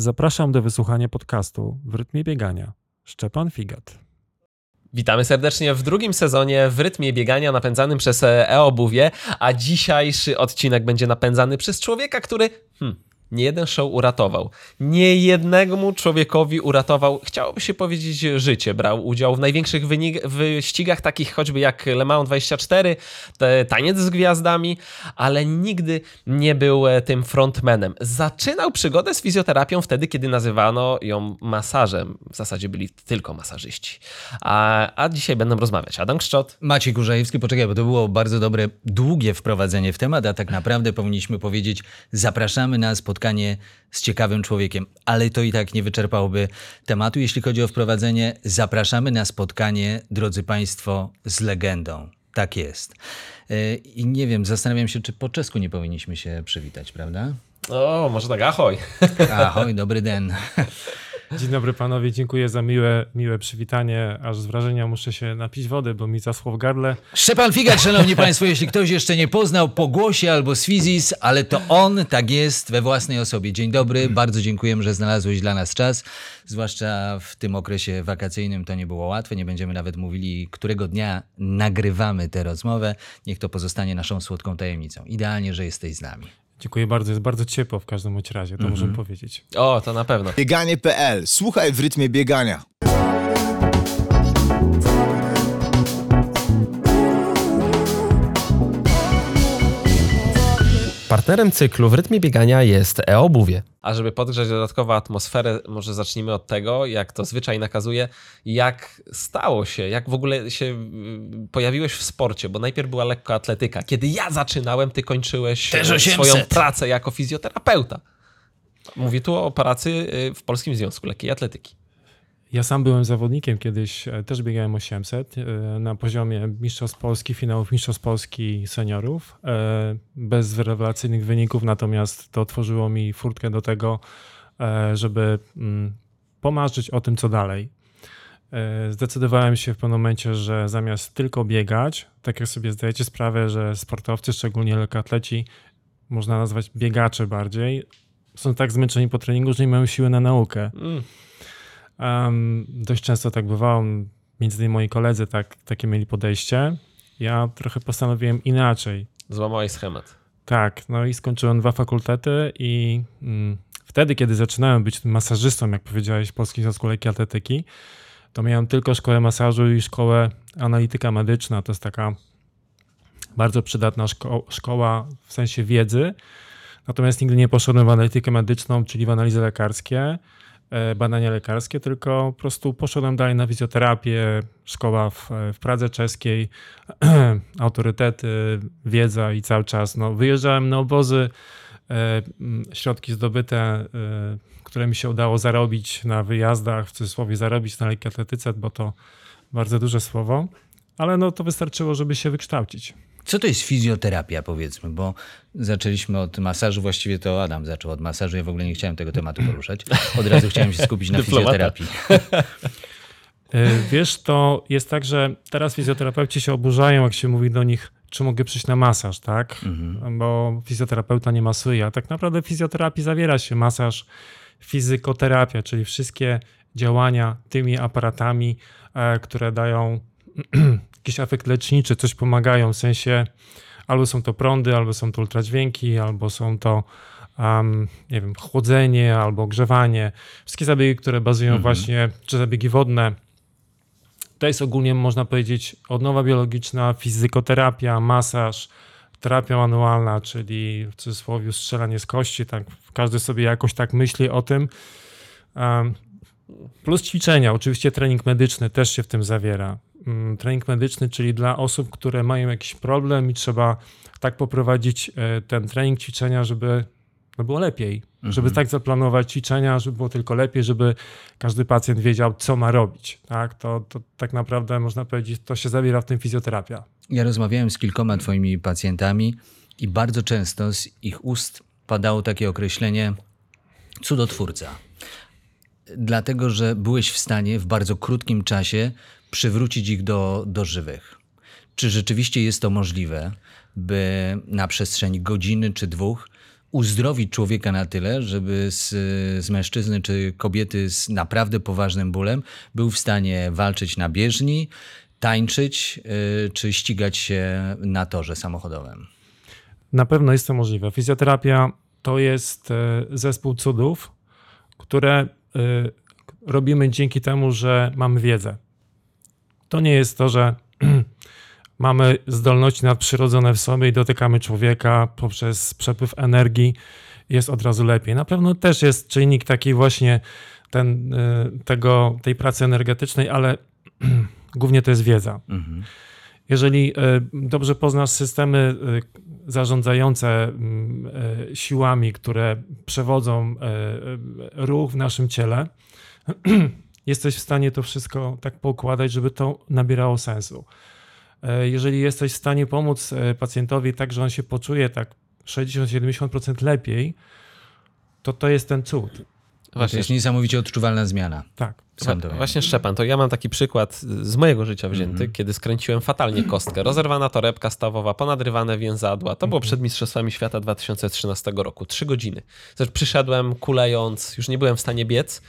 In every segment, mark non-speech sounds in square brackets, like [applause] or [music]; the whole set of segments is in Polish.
Zapraszam do wysłuchania podcastu w rytmie biegania. Szczepan Figat. Witamy serdecznie w drugim sezonie w rytmie biegania napędzanym przez e-obuwie, a dzisiejszy odcinek będzie napędzany przez człowieka, który hmm, nie jeden show uratował. Nie jednemu człowiekowi uratował, chciałoby się powiedzieć, życie. Brał udział w największych wyścigach, takich choćby jak Le Mans 24, Taniec z Gwiazdami, ale nigdy nie był e, tym frontmanem. Zaczynał przygodę z fizjoterapią wtedy, kiedy nazywano ją masażem. W zasadzie byli tylko masażyści. A, a dzisiaj będą rozmawiać Adam Kszczot. Maciej Kurzajewski, poczekaj, bo to było bardzo dobre, długie wprowadzenie w temat, a tak naprawdę powinniśmy powiedzieć, zapraszamy na spotkanie spotkanie z ciekawym człowiekiem, ale to i tak nie wyczerpałoby tematu. Jeśli chodzi o wprowadzenie, zapraszamy na spotkanie, drodzy Państwo, z legendą. Tak jest. E, I nie wiem, zastanawiam się, czy po czesku nie powinniśmy się przywitać, prawda? O, może tak, ahoj. Ahoj, dobry den. [laughs] Dzień dobry panowie, dziękuję za miłe, miłe przywitanie. Aż z wrażenia muszę się napić wody, bo mi zaschło w gardle. Szczepan Figat, szanowni państwo, jeśli ktoś jeszcze nie poznał po głosie albo z fizis, ale to on tak jest we własnej osobie. Dzień dobry, bardzo dziękujemy, że znalazłeś dla nas czas. Zwłaszcza w tym okresie wakacyjnym to nie było łatwe. Nie będziemy nawet mówili, którego dnia nagrywamy tę rozmowę. Niech to pozostanie naszą słodką tajemnicą. Idealnie, że jesteś z nami. Dziękuję bardzo, jest bardzo ciepło w każdym razie, to mm -hmm. możemy powiedzieć. O, to na pewno. Bieganie.pl. Słuchaj w rytmie biegania. Partnerem cyklu w rytmie biegania jest e-obuwie. A żeby podgrzać dodatkowo atmosferę, może zacznijmy od tego, jak to zwyczaj nakazuje, jak stało się, jak w ogóle się y, pojawiłeś w sporcie, bo najpierw była lekkoatletyka. Kiedy ja zaczynałem, ty kończyłeś swoją pracę jako fizjoterapeuta. Mówię tu o pracy y, w Polskim Związku Lekkiej Atletyki. Ja sam byłem zawodnikiem kiedyś, e, też biegałem 800 e, na poziomie Mistrzostw Polski, finałów Mistrzostw Polski seniorów. E, bez rewelacyjnych wyników, natomiast to otworzyło mi furtkę do tego, żeby mm, pomarzyć o tym, co dalej. Zdecydowałem się w pewnym momencie, że zamiast tylko biegać, tak jak sobie zdajecie sprawę, że sportowcy, szczególnie lekkoatleci, można nazwać biegacze bardziej, są tak zmęczeni po treningu, że nie mają siły na naukę. Mm. Um, dość często tak bywało, między innymi moi koledzy tak, takie mieli podejście. Ja trochę postanowiłem inaczej. Złamałeś schemat. Tak, no i skończyłem dwa fakultety i mm, wtedy, kiedy zaczynałem być masażystą, jak powiedziałeś, w Polskim Związku Lekkiej Atletyki, to miałem tylko szkołę masażu i szkołę analityka medyczna. To jest taka bardzo przydatna szko szkoła w sensie wiedzy. Natomiast nigdy nie poszedłem w analitykę medyczną, czyli w analizy lekarskie. E, badania lekarskie, tylko po prostu poszedłem dalej na fizjoterapię, szkoła w, w Pradze czeskiej, [clears throat] autorytety, wiedza i cały czas no, wyjeżdżałem na obozy, e, środki zdobyte, e, które mi się udało zarobić na wyjazdach, w cudzysłowie zarobić na lekkiej atletyce, bo to bardzo duże słowo, ale no, to wystarczyło, żeby się wykształcić. Co to jest fizjoterapia, powiedzmy? Bo zaczęliśmy od masażu, właściwie to Adam zaczął od masażu. Ja w ogóle nie chciałem tego tematu poruszać. Od razu chciałem się skupić na [laughs] fizjoterapii. [laughs] E, wiesz, to jest tak, że teraz fizjoterapeuci się oburzają, jak się mówi do nich, czy mogę przyjść na masaż, tak? Mhm. Bo fizjoterapeuta nie masuje. A tak naprawdę w fizjoterapii zawiera się masaż, fizykoterapia, czyli wszystkie działania tymi aparatami, e, które dają [clears throat] jakiś efekt leczniczy, coś pomagają, w sensie albo są to prądy, albo są to ultradźwięki, albo są to um, nie wiem, chłodzenie, albo ogrzewanie. Wszystkie zabiegi, które bazują mhm. właśnie, czy zabiegi wodne, to jest ogólnie, można powiedzieć, odnowa biologiczna, fizykoterapia, masaż, terapia manualna, czyli w cudzysłowie strzelanie z kości, tak, każdy sobie jakoś tak myśli o tym. Um, plus ćwiczenia, oczywiście trening medyczny też się w tym zawiera. Mm, trening medyczny, czyli dla osób, które mają jakiś problem i trzeba tak poprowadzić e, ten trening, ćwiczenia, żeby no było lepiej. Mhm. Żeby tak zaplanować ćwiczenia, żeby było tylko lepiej, żeby każdy pacjent wiedział, co ma robić. Tak, to, to tak naprawdę można powiedzieć, to się zawiera w tym fizjoterapia. Ja rozmawiałem z kilkoma twoimi pacjentami i bardzo często z ich ust padało takie określenie cudotwórca. Dlatego, że byłeś w stanie w bardzo krótkim czasie przywrócić ich do, do żywych. Czy rzeczywiście jest to możliwe, by na przestrzeni godziny czy dwóch uzdrowić człowieka na tyle, żeby z, z mężczyzny czy kobiety z naprawdę poważnym bólem był w stanie walczyć na bieżni, tańczyć y, czy ścigać się na torze samochodowym. Na pewno jest to możliwe. Fizjoterapia to jest e, zespół cudów, które robimy dzięki temu, że mamy wiedzę. To nie jest to, że [clears throat] mamy zdolności nadprzyrodzone w sobie i dotykamy człowieka poprzez przepływ energii, jest od razu lepiej. Na pewno też jest czynnik taki właśnie ten, e, tego, tej pracy energetycznej, ale [clears throat] głównie to jest wiedza. Mhm. Jeżeli e, dobrze poznasz systemy e, zarządzające mm, e, siłami, które przewodzą ruch w naszym ciele, [clears throat] jesteś w stanie to wszystko tak poukładać, żeby to nabierało sensu. Jeżeli jesteś w stanie pomóc pacjentowi tak, że on się poczuje tak 60-70% lepiej, to to jest ten cud. Właśnie. To jest niesamowicie odczuwalna zmiana. Tak. Właśnie Szczepan, to ja mam taki przykład z mojego życia wzięty, mm -hmm. kiedy skręciłem fatalnie kostkę. Rozerwana torebka stawowa, ponadrywane więzadła. To było przed Mistrzostwami Świata 2013 roku. Trzy godziny. Zresztą przyszedłem kulejąc, już nie byłem w stanie biec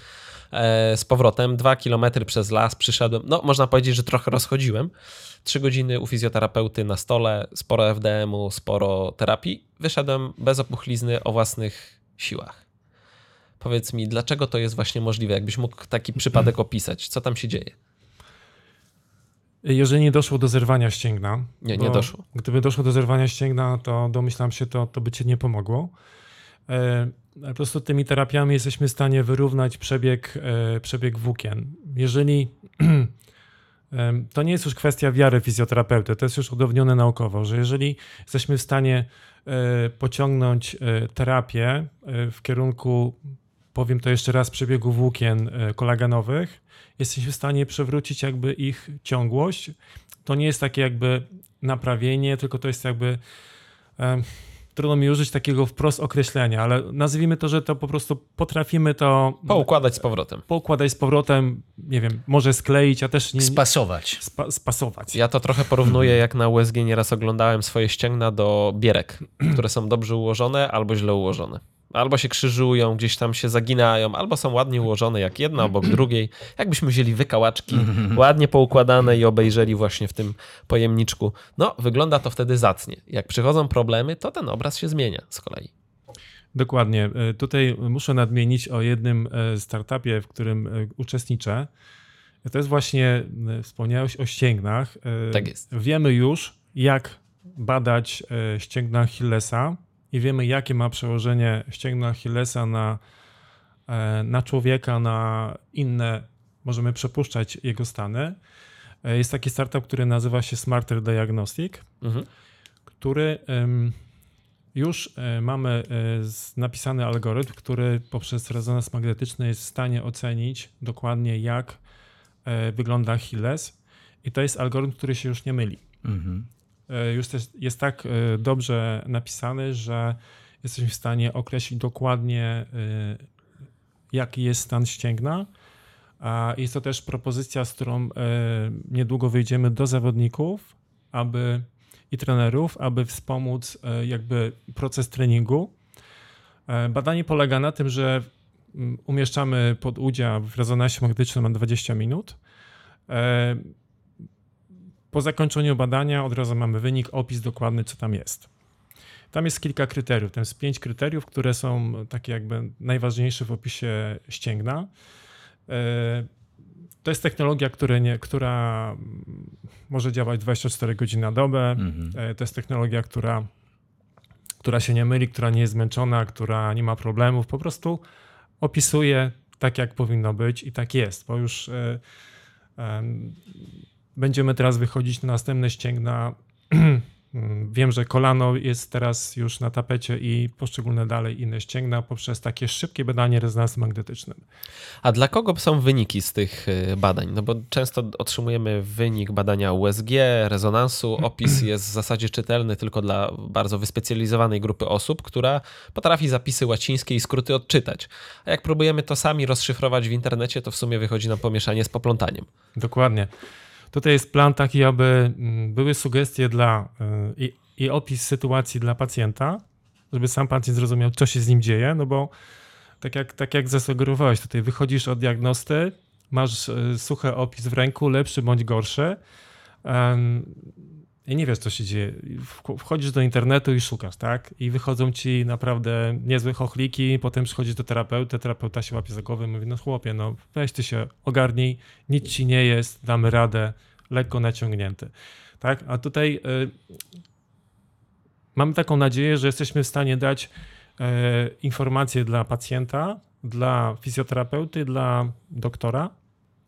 e, z powrotem. Dwa kilometry przez las przyszedłem. No, można powiedzieć, że trochę rozchodziłem. Trzy godziny u fizjoterapeuty na stole, sporo FDM-u, sporo terapii. Wyszedłem bez opuchlizny o własnych siłach. Powiedz mi, dlaczego to jest właśnie możliwe? Jakbyś mógł taki przypadek opisać? Co tam się dzieje? Jeżeli nie doszło do zerwania ścięgna. Nie, nie doszło. Gdyby doszło do zerwania ścięgna, to domyślam się, to, to by ci nie pomogło. E, po prostu tymi terapiami jesteśmy w stanie wyrównać przebieg, e, przebieg włókien. Jeżeli [clears throat] e, to nie jest już kwestia wiary fizjoterapeuty, to jest już udowodnione naukowo, że jeżeli jesteśmy w stanie pociągnąć terapię w kierunku powiem to jeszcze raz, przebiegu włókien e, kolagenowych, jesteśmy w stanie przewrócić jakby ich ciągłość. To nie jest takie jakby naprawienie, tylko to jest jakby e, trudno mi użyć takiego wprost określenia, ale nazwijmy to, że to po prostu potrafimy to poukładać z powrotem. Poukładać z powrotem, nie wiem, może skleić, a też nie, spasować. Spa, spasować. Ja to trochę porównuję, jak na USG nieraz oglądałem swoje ścięgna do bierek, które są dobrze ułożone albo źle ułożone. Albo się krzyżują, gdzieś tam się zaginają, albo są ładnie ułożone, jak jedna obok [clears throat] drugiej. Jakbyśmy wzięli wykałaczki, [clears throat] ładnie poukładane i obejrzeli właśnie w tym pojemniczku. No, wygląda to wtedy zacnie. Jak przychodzą problemy, to ten obraz się zmienia z kolei. Dokładnie. E, tutaj muszę nadmienić o jednym e, startupie, w którym e, uczestniczę. To jest właśnie, wspomniałeś o ścięgnach. Tak jest. Wiemy już, jak badać ścięgna Achillesa i wiemy, jakie ma przełożenie ścięgna Achillesa na, e, na człowieka, na inne, możemy przepuszczać jego stany. E, jest taki startup, który nazywa się Smarter Diagnostic, mhm. który już e, mamy napisany algorytm, który poprzez rezonans magnetyczny jest w stanie ocenić dokładnie, jak wygląda Achilles. I to jest algorytm, który się już nie myli. Mhm. E, już jest, tak e, dobrze napisany, że jesteśmy w stanie określić dokładnie, e, jaki jest stan ścięgna. Jest to też propozycja, z którą niedługo wyjdziemy do zawodników aby, i trenerów, aby wspomóc jakby proces treningu. Badanie polega na tym, że mm, umieszczamy pod udział w rezonansie magnetycznym na 20 minut. Po zakończeniu badania od razu mamy wynik, opis dokładny, co tam jest. Tam jest kilka kryteriów. Tam jest pięć kryteriów, które są takie jakby najważniejsze w opisie ścięgna. E, to jest technologia, nie, która może działać 24 godziny na dobę. Mhm. E, to jest technologia, która, która się nie myli, która nie jest zmęczona, która nie ma problemów. Po prostu opisuje tak, jak powinno być i tak jest, bo już e, Będziemy teraz wychodzić na następne ścięgna. [clears throat] Wiem, że kolano jest teraz już na tapecie i poszczególne dalej inne ścięgna poprzez takie szybkie badanie rezonansem magnetycznym. A dla kogo są wyniki z tych y, badań? No bo często otrzymujemy wynik badania USG, rezonansu. [clears throat] Opis jest w zasadzie czytelny tylko dla bardzo wyspecjalizowanej grupy osób, która potrafi zapisy łacińskie i skróty odczytać. A jak próbujemy to sami rozszyfrować w internecie, to w sumie wychodzi nam pomieszanie z poplątaniem. Dokładnie. Tutaj jest plan taki, aby mm, były sugestie dla y, i, i opis sytuacji dla pacjenta, żeby sam pacjent zrozumiał, co się z nim dzieje, no bo tak jak, tak jak zasugerowałeś tutaj, wychodzisz od diagnosty, masz y, suchy opis w ręku, lepszy bądź gorszy nie wiesz, co się dzieje. Wchodzisz do internetu i szukasz, tak? I wychodzą ci naprawdę niezłe chochliki, potem przychodzisz do terapeuty, terapeuta się łapie za głowę i mówi, no chłopie, no weź ty się ogarnij, nic ci nie jest, damy radę, lekko naciągnięty. Tak? A tutaj y, mamy taką nadzieję, że jesteśmy w stanie dać y, informacje dla pacjenta, dla fizjoterapeuty, dla doktora.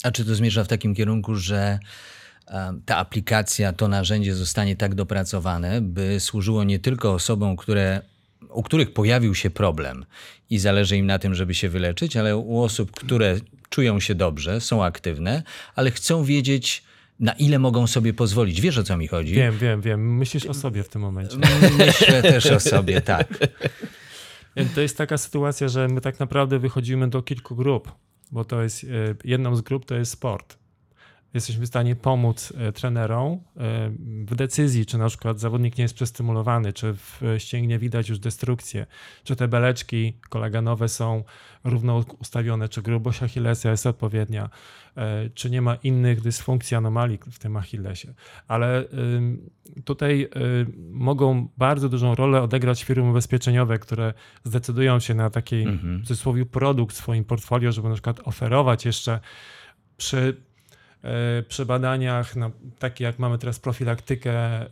A czy to zmierza w takim kierunku, że ta aplikacja, to narzędzie zostanie tak dopracowane, by służyło nie tylko osobom, które, u których pojawił się problem i zależy im na tym, żeby się wyleczyć, ale u osób, które czują się dobrze, są aktywne, ale chcą wiedzieć, na ile mogą sobie pozwolić. Wiesz o co mi chodzi? Wiem, wiem, wiem. Myślisz o sobie w tym momencie. Myślę też o sobie, [laughs] tak. To jest taka sytuacja, że my tak naprawdę wychodzimy do kilku grup, bo to jest e, jedną z grup to jest sport jesteśmy w stanie pomóc e, trenerom e, w decyzji, czy na przykład zawodnik nie jest przestymulowany, czy w ścięgnie widać już destrukcję, czy te beleczki koleganowe są równo ustawione, czy grubość Achillesa jest odpowiednia, e, czy nie ma innych dysfunkcji, anomalii w tym Achillesie. Ale tutaj mogą bardzo dużą rolę odegrać firmy ubezpieczeniowe, które zdecydują się na taki mhm. w cudzysłowie produkt w swoim portfolio, żeby na przykład oferować jeszcze przy przy badaniach, no, takie jak mamy teraz profilaktykę, e,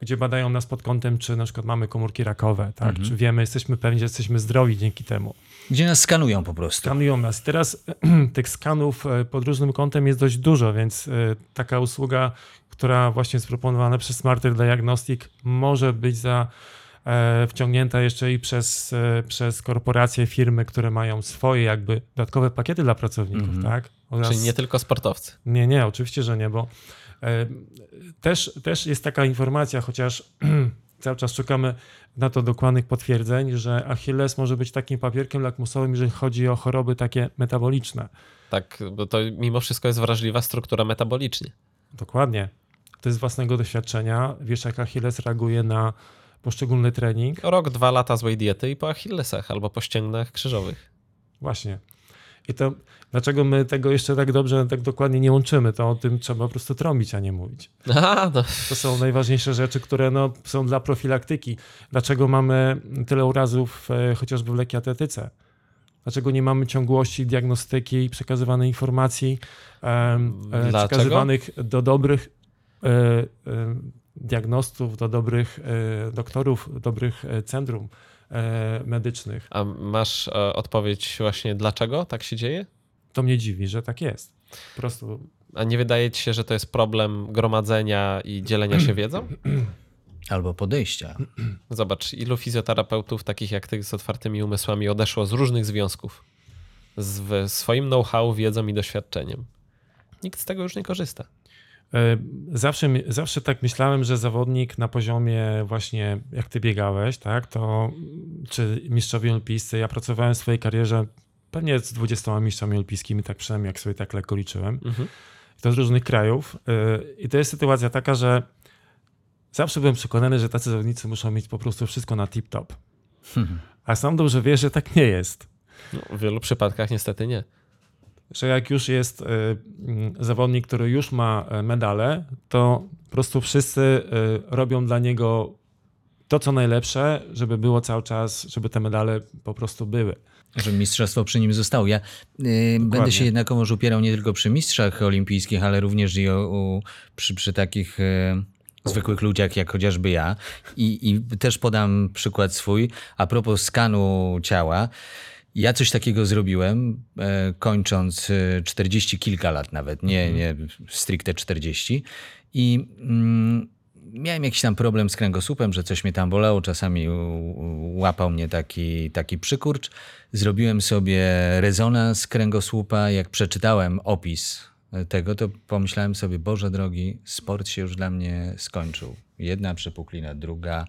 gdzie badają nas pod kątem, czy na przykład mamy komórki rakowe, tak? Mhm. czy wiemy, jesteśmy pewni, że jesteśmy zdrowi dzięki temu. Gdzie nas skanują po prostu. Skanują nas. Teraz [clears throat] tych skanów e, pod różnym kątem jest dość dużo, więc taka usługa, która właśnie jest proponowana przez Smarter Diagnostic może być za E, wciągnięta jeszcze i przez, e, przez korporacje, firmy, które mają swoje jakby dodatkowe pakiety dla pracowników, mm -hmm. tak? Oraz... Czyli nie tylko sportowcy. Nie, nie, oczywiście, że nie, bo e, też, też jest taka informacja, chociaż [clears throat] cały czas szukamy na to dokładnych potwierdzeń, że Achilles może być takim papierkiem lakmusowym, jeżeli chodzi o choroby takie metaboliczne. Tak, bo to mimo wszystko jest wrażliwa struktura metabolicznie. Dokładnie. To jest z własnego doświadczenia. Wiesz, jak Achilles reaguje na poszczególny trening. Rok, dwa lata złej diety i po achillesach albo po ścięgnach krzyżowych. Właśnie. I to dlaczego my tego jeszcze tak dobrze, tak dokładnie nie łączymy, to o tym trzeba po prostu trąbić, a nie mówić. Aha, no. To są najważniejsze rzeczy, które no, są dla profilaktyki. Dlaczego mamy tyle urazów e, chociażby w lekkiej atletyce? Dlaczego nie mamy ciągłości diagnostyki i przekazywanej informacji, e, e, przekazywanych do dobrych e, e, diagnostów, do dobrych e, doktorów, dobrych e, centrum e, medycznych. A masz odpowiedź właśnie dlaczego tak się dzieje? To mnie dziwi, że tak jest. Po prostu. A nie wydaje ci się, że to jest problem gromadzenia i dzielenia się wiedzą? [clears throat] Albo podejścia. [clears throat] Zobacz, ilu fizjoterapeutów takich jak ty z otwartymi umysłami odeszło z różnych związków. Z swoim know-how, wiedzą i doświadczeniem. Nikt z tego już nie korzysta. E, zawsze, zawsze tak myślałem, że zawodnik na poziomie właśnie jak ty biegałeś, tak, to czy mistrzowie olimpijscy, ja pracowałem w swojej karierze pewnie z 20 mistrzami olimpijskimi, tak przynajmniej jak sobie tak lekko liczyłem. Mhm. To z różnych krajów. E, I to jest sytuacja taka, że zawsze byłem przekonany, że tacy zawodnicy muszą mieć po prostu wszystko na tip-top. Mhm. A sam dobrze wiesz, że tak nie jest. No, w wielu przypadkach niestety nie że jak już jest e, mm, zawodnik, który już ma e, medale, to po prostu wszyscy e, robią dla niego to, co najlepsze, żeby było cały czas, żeby te medale po prostu były. Żeby mistrzostwo przy nim zostało. Ja yy, będę się jednakowoż upierał nie tylko przy mistrzach olimpijskich, ale również i o, o, przy, przy takich yy, zwykłych ludziach, jak chociażby ja. I, I też podam przykład swój. A propos skanu ciała. Ja coś takiego zrobiłem, e, kończąc e, 40 kilka lat nawet, nie, mhm. nie stricte 40. I mm, miałem jakiś tam problem z kręgosłupem, że coś mnie tam bolało, czasami łapał mnie taki, taki przykurcz. Zrobiłem sobie rezonans kręgosłupa. Jak przeczytałem opis tego, to pomyślałem sobie, Boże drogi, sport się już dla mnie skończył. Jedna przepuklina, druga,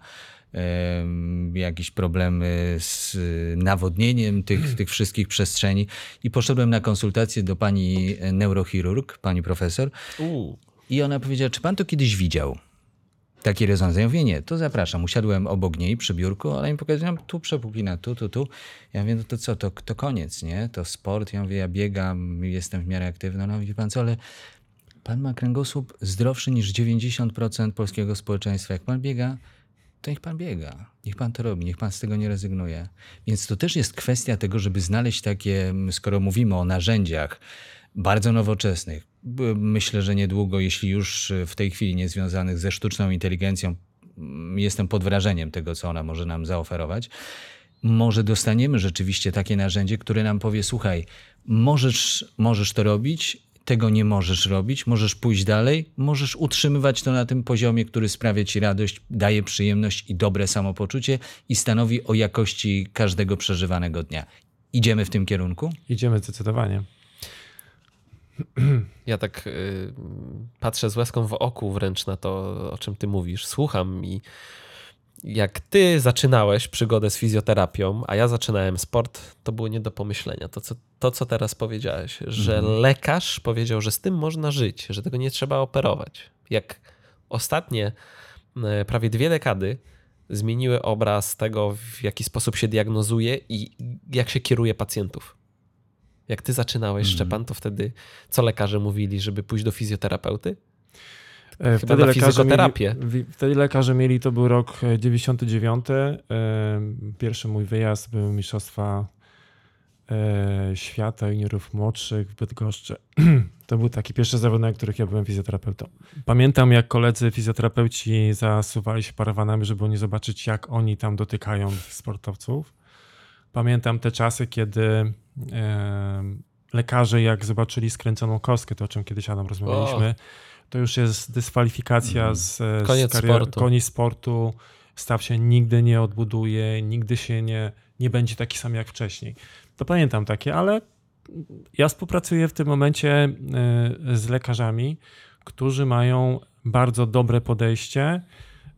jakieś problemy z nawodnieniem tych, [clears throat] tych wszystkich przestrzeni i poszedłem na konsultację do pani neurochirurg, pani profesor. I ona powiedziała, czy pan to kiedyś widział? takie rozwiązanie. Ja mówię, nie, to zapraszam. Usiadłem obok niej przy biurku, ale mi pokazałem, tu przepukina, tu, tu, tu. Ja mówię, no to co, to, to koniec, nie? To sport. Ja mówię, ja biegam, jestem w miarę aktywny. No wie pan co, ale pan ma kręgosłup zdrowszy niż 90% polskiego społeczeństwa. Jak pan biega, to niech pan biega. Niech pan to robi, niech pan z tego nie rezygnuje. Więc to też jest kwestia tego, żeby znaleźć takie, skoro mówimy o narzędziach bardzo nowoczesnych, myślę, że niedługo, jeśli już w tej chwili nie związanych ze sztuczną inteligencją, mm, jestem pod wrażeniem tego, co ona może nam zaoferować. Może dostaniemy rzeczywiście takie narzędzie, które nam powie: Słuchaj, możesz, możesz to robić, tego nie możesz robić, możesz pójść dalej, możesz utrzymywać to na tym poziomie, który sprawia ci radość, daje przyjemność i dobre samopoczucie i stanowi o jakości każdego przeżywanego dnia. Idziemy w tym kierunku? Idziemy zdecydowanie. [clears throat] Ja tak y, patrzę z łezką w oku wręcz na to, o czym ty mówisz. Słucham i jak ty zaczynałeś przygodę z fizjoterapią, a ja zaczynałem sport, to było nie do pomyślenia. To, co, to, co teraz powiedziałeś, że lekarz powiedział, że z tym można żyć, że tego nie trzeba operować. Jak ostatnie e, prawie dwie dekady zmieniły obraz tego, w jaki sposób się diagnozuje i jak się kieruje pacjentów. Jak ty zaczynałeś, Szczepan, to wtedy co lekarze mówili, żeby pójść do fizjoterapeuty? E, Chyba na fizjoterapię. Mieli, wtedy lekarze mieli, to był rok e, 99. e, Pierwszy mój wyjazd był Mistrzostwa e, Świata Juniorów Młodszych w Bydgoszczy. [clears throat] To był taki pierwszy zawód, na których ja byłem fizjoterapeutą. Pamiętam, jak koledzy fizjoterapeuci zasuwali się parawanami, żeby oni zobaczyć, jak oni tam dotykają sportowców. Pamiętam te czasy, kiedy e, lekarze, jak zobaczyli skręconą kostkę, to o czym kiedyś Adam rozmawialiśmy, to już jest dyskwalifikacja z, e, Koniec z karier- sportu. koniec sportu. Staw się nigdy nie odbuduje, nigdy się nie, nie będzie taki sam jak wcześniej. To pamiętam takie, ale ja współpracuję w tym momencie e, z lekarzami, którzy mają bardzo dobre podejście,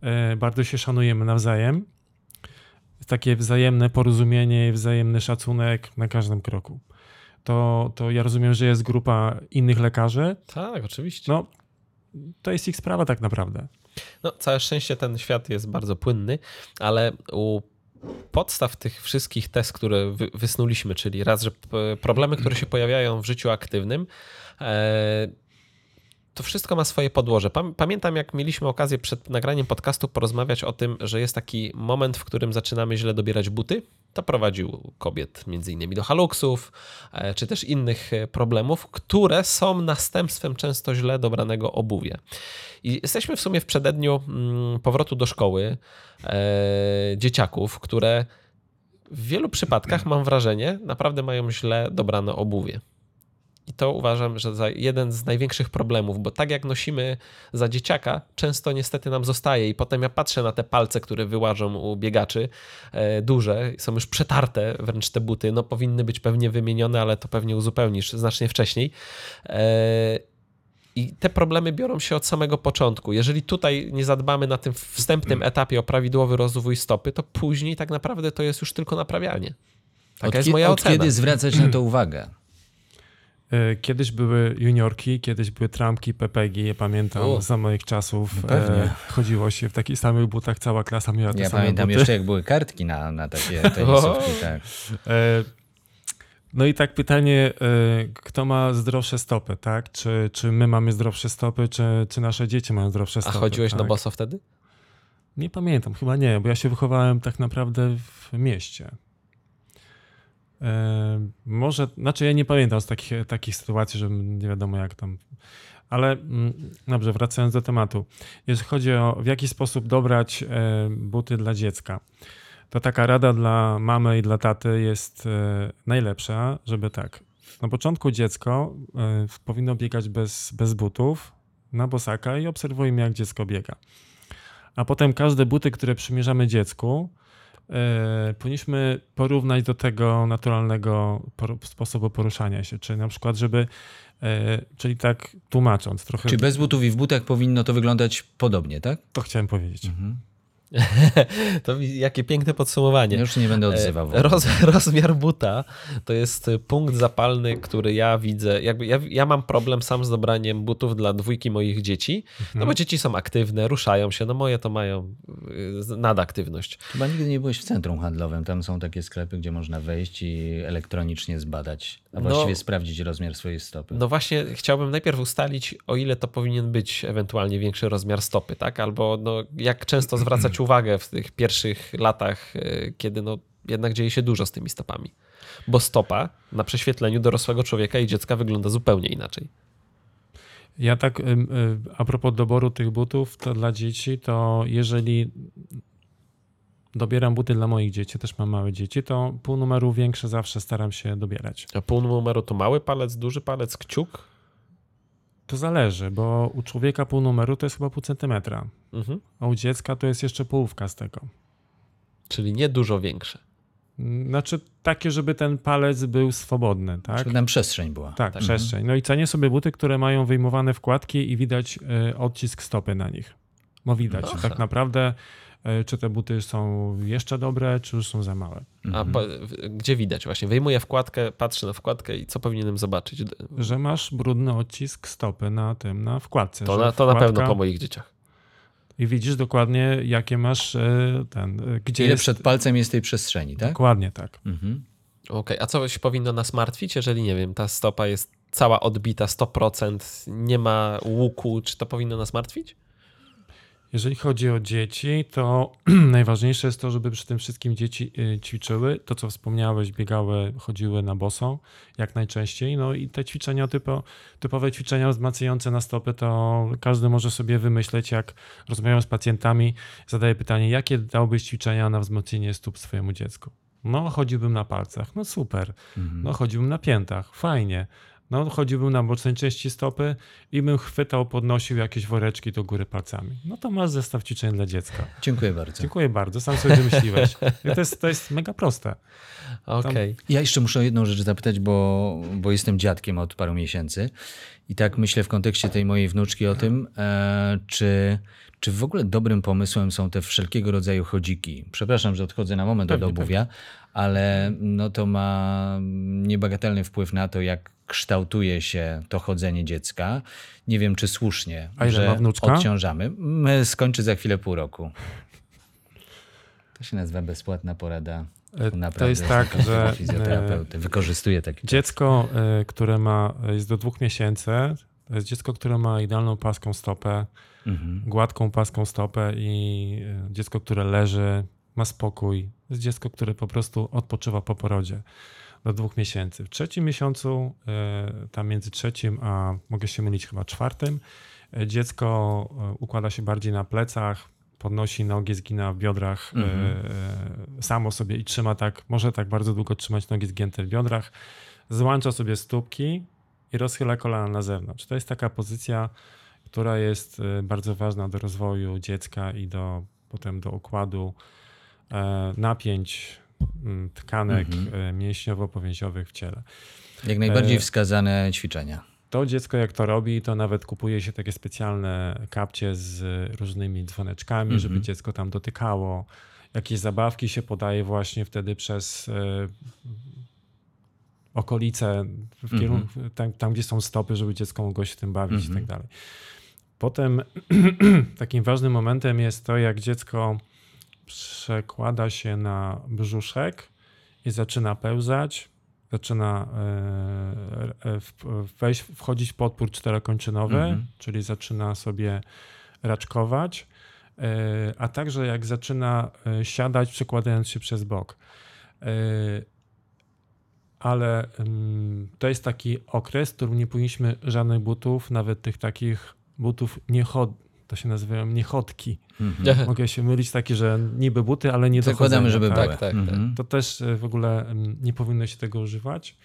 e, bardzo się szanujemy nawzajem. Takie wzajemne porozumienie i wzajemny szacunek na każdym kroku. To, to ja rozumiem, że jest grupa innych lekarzy. Tak, oczywiście. No, to jest ich sprawa tak naprawdę. No, całe szczęście ten świat jest bardzo płynny, ale u podstaw tych wszystkich test, które wy, wysnuliśmy, czyli raz, że problemy, które się pojawiają w życiu aktywnym, e, to wszystko ma swoje podłoże. Pam- Pamiętam, jak mieliśmy okazję przed nagraniem podcastu porozmawiać o tym, że jest taki moment, w którym zaczynamy źle dobierać buty. To prowadził kobiet innymi do haluksów, e, czy też innych e, problemów, które są następstwem często źle dobranego obuwia. I jesteśmy w sumie w przededniu mm, powrotu do szkoły e, dzieciaków, które w wielu przypadkach, mam wrażenie, naprawdę mają źle dobrane obuwie. I to uważam, że za jeden z największych problemów, bo tak jak nosimy za dzieciaka, często niestety nam zostaje i potem ja patrzę na te palce, które wyłażą u biegaczy, e, duże, są już przetarte wręcz te buty, no powinny być pewnie wymienione, ale to pewnie uzupełnisz znacznie wcześniej. E, i te problemy biorą się od samego początku. Jeżeli tutaj nie zadbamy na tym wstępnym etapie o prawidłowy rozwój stopy, to później tak naprawdę to jest już tylko naprawianie. Taka od jest moja od ocena. kiedy zwracać na to uwagę? E, Kiedyś były juniorki, kiedyś były trampki, pepegi, ja pamiętam O. za moich czasów. Pewnie. E, chodziło się w takich samych butach, cała klasa miała te Ja same pamiętam buty. jeszcze, jak były kartki na, na takie tenisówki. [laughs] Tak. E, no i tak pytanie, e, kto ma zdrowsze stopy, tak? Czy, czy my mamy zdrowsze stopy, czy, czy nasze dzieci mają zdrowsze A stopy? chodziłeś tak? na boso wtedy? Nie pamiętam, chyba nie, bo ja się wychowałem tak naprawdę w mieście. Może, znaczy ja nie pamiętam z takich, takich sytuacji, że nie wiadomo jak tam. Ale mm, dobrze, wracając do tematu. Jeśli chodzi o w jaki sposób dobrać buty dla dziecka, to taka rada dla mamy i dla taty jest e, najlepsza, żeby tak. Na początku dziecko e, powinno biegać bez, bez butów na bosaka i obserwujmy jak dziecko biega. A potem każde buty, które przymierzamy dziecku, powinniśmy porównać do tego naturalnego sposobu poruszania się. Czyli na przykład, żeby, e, czyli tak tłumacząc trochę, Czy bez butów i w butach powinno to wyglądać podobnie, tak? to chciałem powiedzieć. [laughs] To jakie piękne podsumowanie. Już nie będę odzywał. E, Roz, [laughs] rozmiar buta to jest punkt zapalny, który ja widzę. Jakby ja, ja mam problem sam z dobraniem butów dla dwójki moich dzieci, no bo dzieci są aktywne, ruszają się, no moje to mają y, nadaktywność. Chyba nigdy nie byłeś w centrum handlowym. Tam są takie sklepy, gdzie można wejść i elektronicznie zbadać, a No. właściwie sprawdzić rozmiar swojej stopy. No właśnie, chciałbym najpierw ustalić, o ile to powinien być ewentualnie większy rozmiar stopy, tak? Albo no, jak często zwracać uwagę w tych pierwszych latach, y, kiedy no, jednak dzieje się dużo z tymi stopami. Bo stopa na prześwietleniu dorosłego człowieka i dziecka wygląda zupełnie inaczej. Ja tak, a propos doboru tych butów, to dla dzieci, to jeżeli dobieram buty dla moich dzieci, też mam małe dzieci, to pół numeru większe zawsze staram się dobierać. A pół numeru to mały palec, duży palec, kciuk? To zależy, bo u człowieka pół numeru to jest chyba pół centymetra, Mhm. a u dziecka to jest jeszcze połówka z tego. Czyli nie dużo większe. Znaczy takie, żeby ten palec był swobodny, tak? Żeby tam przestrzeń była. Tak, przestrzeń. No i cenię sobie buty, które mają wyjmowane wkładki i widać e, odcisk stopy na nich. Bo widać Aha. tak naprawdę, e, czy te buty są jeszcze dobre, czy już są za małe. A po, w- gdzie widać właśnie? Wyjmuję wkładkę, patrzę na wkładkę i co powinienem zobaczyć? Że masz brudny odcisk stopy na tym, na wkładce. To na, to na wkładka- pewno po moich dzieciach. I widzisz dokładnie, jakie masz e, ten, e, gdzie Ile jest... przed palcem jest tej przestrzeni, tak? Dokładnie tak. Mhm. Okej, a coś powinno nas martwić, jeżeli nie wiem, ta stopa jest cała odbita 100%, nie ma łuku, czy to powinno nas martwić? Jeżeli chodzi o dzieci, to [clears throat] najważniejsze jest to, żeby przy tym wszystkim dzieci y, ćwiczyły. To, co wspomniałeś, biegały, chodziły na boso jak najczęściej. No i te ćwiczenia, typo, typowe ćwiczenia wzmacniające na stopy, to każdy może sobie wymyśleć, jak rozmawiam z pacjentami, zadaję pytanie, jakie dałbyś ćwiczenia na wzmocnienie stóp swojemu dziecku? No, chodziłbym na palcach. No super. No, chodziłbym na piętach. Fajnie. No, chodziłbym na bocznej części stopy i bym chwytał, podnosił jakieś woreczki do góry palcami. No to masz zestaw ćwiczeń dla dziecka. Dziękuję bardzo. Dziękuję bardzo, sam sobie wymyśliłeś. To, jest, to jest mega proste. Okej. Ja jeszcze muszę o jedną rzecz zapytać, bo, bo jestem dziadkiem od paru miesięcy i tak myślę w kontekście tej mojej wnuczki o tym, e, czy, czy w ogóle dobrym pomysłem są te wszelkiego rodzaju chodziki. Przepraszam, że odchodzę na moment Pewnie, od obuwia, ale no to ma niebagatelny wpływ na to, jak kształtuje się to chodzenie dziecka. Nie wiem, czy słusznie, A że ma wnuczka? odciążamy. M, Skończy za chwilę pół roku. To się nazywa bezpłatna porada. E, To Naprawdę jest tak, że fizjoterapeuty. Wykorzystuję taki dziecko, e, które ma, jest do dwóch miesięcy, to jest dziecko, które ma idealną płaską stopę, Mhm. gładką płaską stopę i e, dziecko, które leży, ma spokój. Jest dziecko, które po prostu odpoczywa po porodzie do dwóch miesięcy. W trzecim miesiącu, e, tam między trzecim a mogę się mylić chyba czwartym, e, dziecko układa się bardziej na plecach, podnosi nogi, zgina w biodrach e, samo sobie i trzyma tak, może tak bardzo długo trzymać nogi zgięte w biodrach, złącza sobie stópki i rozchyla kolana na zewnątrz. To jest taka pozycja, która jest e, bardzo ważna do rozwoju dziecka i do potem do układu e, napięć tkanek e, mięśniowo-powięziowych w ciele. Jak najbardziej wskazane ćwiczenia. To dziecko jak to robi, to nawet kupuje się takie specjalne kapcie z różnymi dzwoneczkami, żeby dziecko tam dotykało. Jakieś zabawki się podaje właśnie wtedy przez okolice, w kierunku, tam, tam gdzie są stopy, żeby dziecko mogło się tym bawić i tak dalej. Potem [clears throat] takim ważnym momentem jest to, jak dziecko przekłada się na brzuszek i zaczyna pełzać, zaczyna e, e, wejść, wchodzić w podpór czterokończynowy, czyli zaczyna sobie raczkować, e, a także jak zaczyna siadać, przekładając się przez bok. Ale ym, to jest taki okres, w którym nie powinniśmy żadnych butów, nawet tych takich butów niechod, to się nazywają niechodki. Mogę się mylić takie, że niby buty, ale nie do Zakładamy, żeby tak? były. tak, tak. Mhm. to też e, w ogóle nie powinno się tego używać.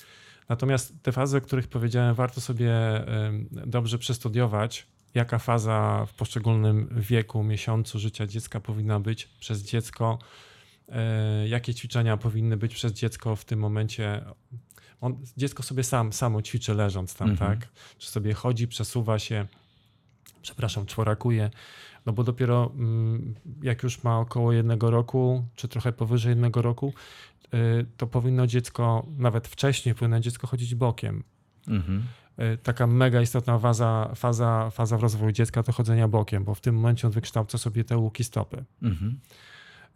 Natomiast te fazy, o których powiedziałem, warto sobie dobrze przestudiować, jaka faza w poszczególnym wieku, miesiącu życia dziecka powinna być przez dziecko, e, jakie ćwiczenia powinny być przez dziecko w tym momencie. On, dziecko sobie sam, samo ćwiczy leżąc tam, Mhm. tak? Czy sobie chodzi, przesuwa się, przepraszam, czworakuje, no bo dopiero mm, jak już ma około jednego roku, czy trochę powyżej jednego roku, y, to powinno dziecko, nawet wcześniej powinno dziecko chodzić bokiem. Mhm. Y, Taka mega istotna faza, faza, faza w rozwoju dziecka to chodzenia bokiem, bo w tym momencie on wykształca sobie te łuki stopy. Mhm.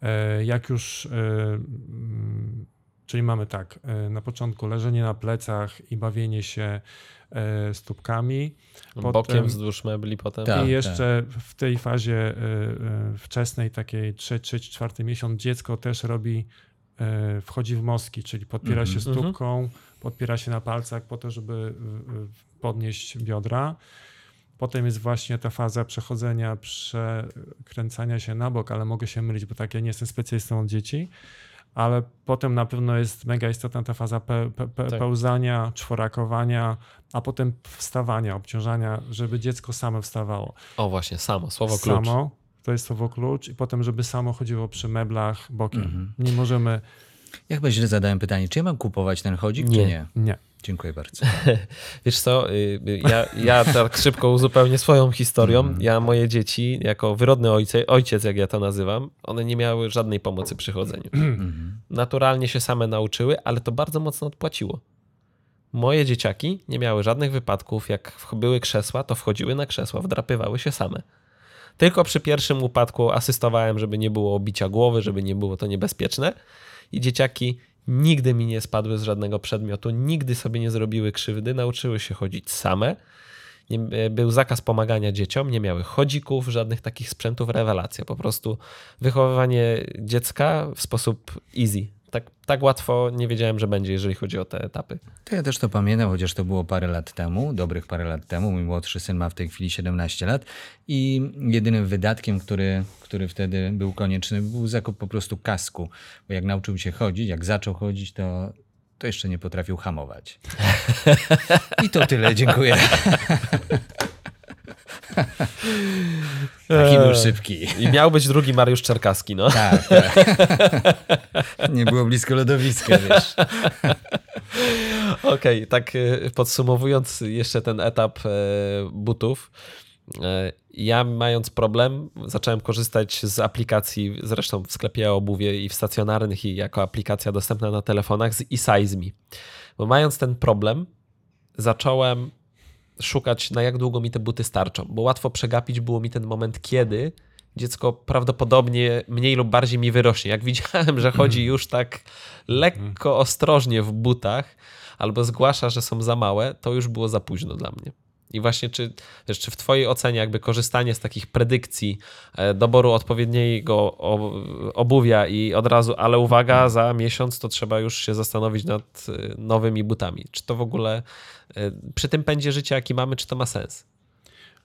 E, Jak już, mm, czyli mamy tak, e, na początku leżenie na plecach i bawienie się e, stópkami. Potem- Bokiem wzdłuż mebli potem. Tak. I jeszcze w tej fazie e, wczesnej, takiej 3-4 miesiąc, dziecko też robi, wchodzi w moski, czyli podpiera Mhm. się stópką, podpiera się na palcach po to, żeby podnieść biodra. Potem jest właśnie ta faza przechodzenia, przekręcania się na bok, ale mogę się mylić, bo tak ja nie jestem specjalistą od dzieci. Ale potem na pewno jest mega istotna ta faza pe, pe, pe, Tak. pełzania, czworakowania, a potem wstawania, obciążania, żeby dziecko samo wstawało. O właśnie, samo, słowo klucz. Samo, to jest słowo klucz i potem, żeby samo chodziło przy meblach bokiem. Mhm. Nie możemy, Ja chyba źle zadałem pytanie, czy ja mam kupować ten chodzik, Nie. czy nie? nie. Dziękuję bardzo. [laughs] Wiesz co, y, y, ja, ja tak szybko uzupełnię swoją historią. Mhm. Ja moje dzieci, jako wyrodny ojciec, ojciec, jak ja to nazywam, one nie miały żadnej pomocy przy chodzeniu. Mhm. Naturalnie się same nauczyły, ale to bardzo mocno odpłaciło. Moje dzieciaki nie miały żadnych wypadków. Jak były krzesła, to wchodziły na krzesła, wdrapywały się same. Tylko przy pierwszym upadku asystowałem, żeby nie było obicia głowy, żeby nie było to niebezpieczne. I dzieciaki nigdy mi nie spadły z żadnego przedmiotu, nigdy sobie nie zrobiły krzywdy, nauczyły się chodzić same. E, był zakaz pomagania dzieciom, nie miały chodzików, żadnych takich sprzętów, rewelacja. Po prostu wychowywanie dziecka w sposób easy. Tak, łatwo nie wiedziałem, że będzie, jeżeli chodzi o te etapy. To ja też to pamiętam, chociaż to było parę lat temu, dobrych parę lat temu. Mój młodszy syn ma w tej chwili 17 lat i jedynym wydatkiem, który, który wtedy był konieczny, był zakup po prostu kasku. Bo jak nauczył się chodzić, jak zaczął chodzić, to, to jeszcze nie potrafił hamować. I to tyle, dziękuję. [laughs] [laughs] Taki był szybki. I miał być drugi Mariusz Czerkaski, no. Tak, tak. [laughs] Nie było blisko lodowiska, wiesz. [laughs] Okej, tak e, podsumowując jeszcze ten etap e, butów. e, Ja mając problem, zacząłem korzystać z aplikacji, zresztą w sklepie obuwie i w stacjonarnych i jako aplikacja dostępna na telefonach z eSize Me. Bo mając ten problem, zacząłem szukać na jak długo mi te buty starczą, bo łatwo przegapić było mi ten moment, kiedy dziecko prawdopodobnie mniej lub bardziej mi wyrośnie. Jak widziałem, że chodzi już tak lekko ostrożnie w butach, albo zgłasza, że są za małe, to już było za późno dla mnie. I właśnie, czy, wiesz, czy w Twojej ocenie, jakby korzystanie z takich predykcji, e, doboru odpowiedniego obuwia i od razu, ale uwaga, za miesiąc to trzeba już się zastanowić nad e, nowymi butami. Czy to w ogóle przy tym pędzie życia, jaki mamy, czy to ma sens?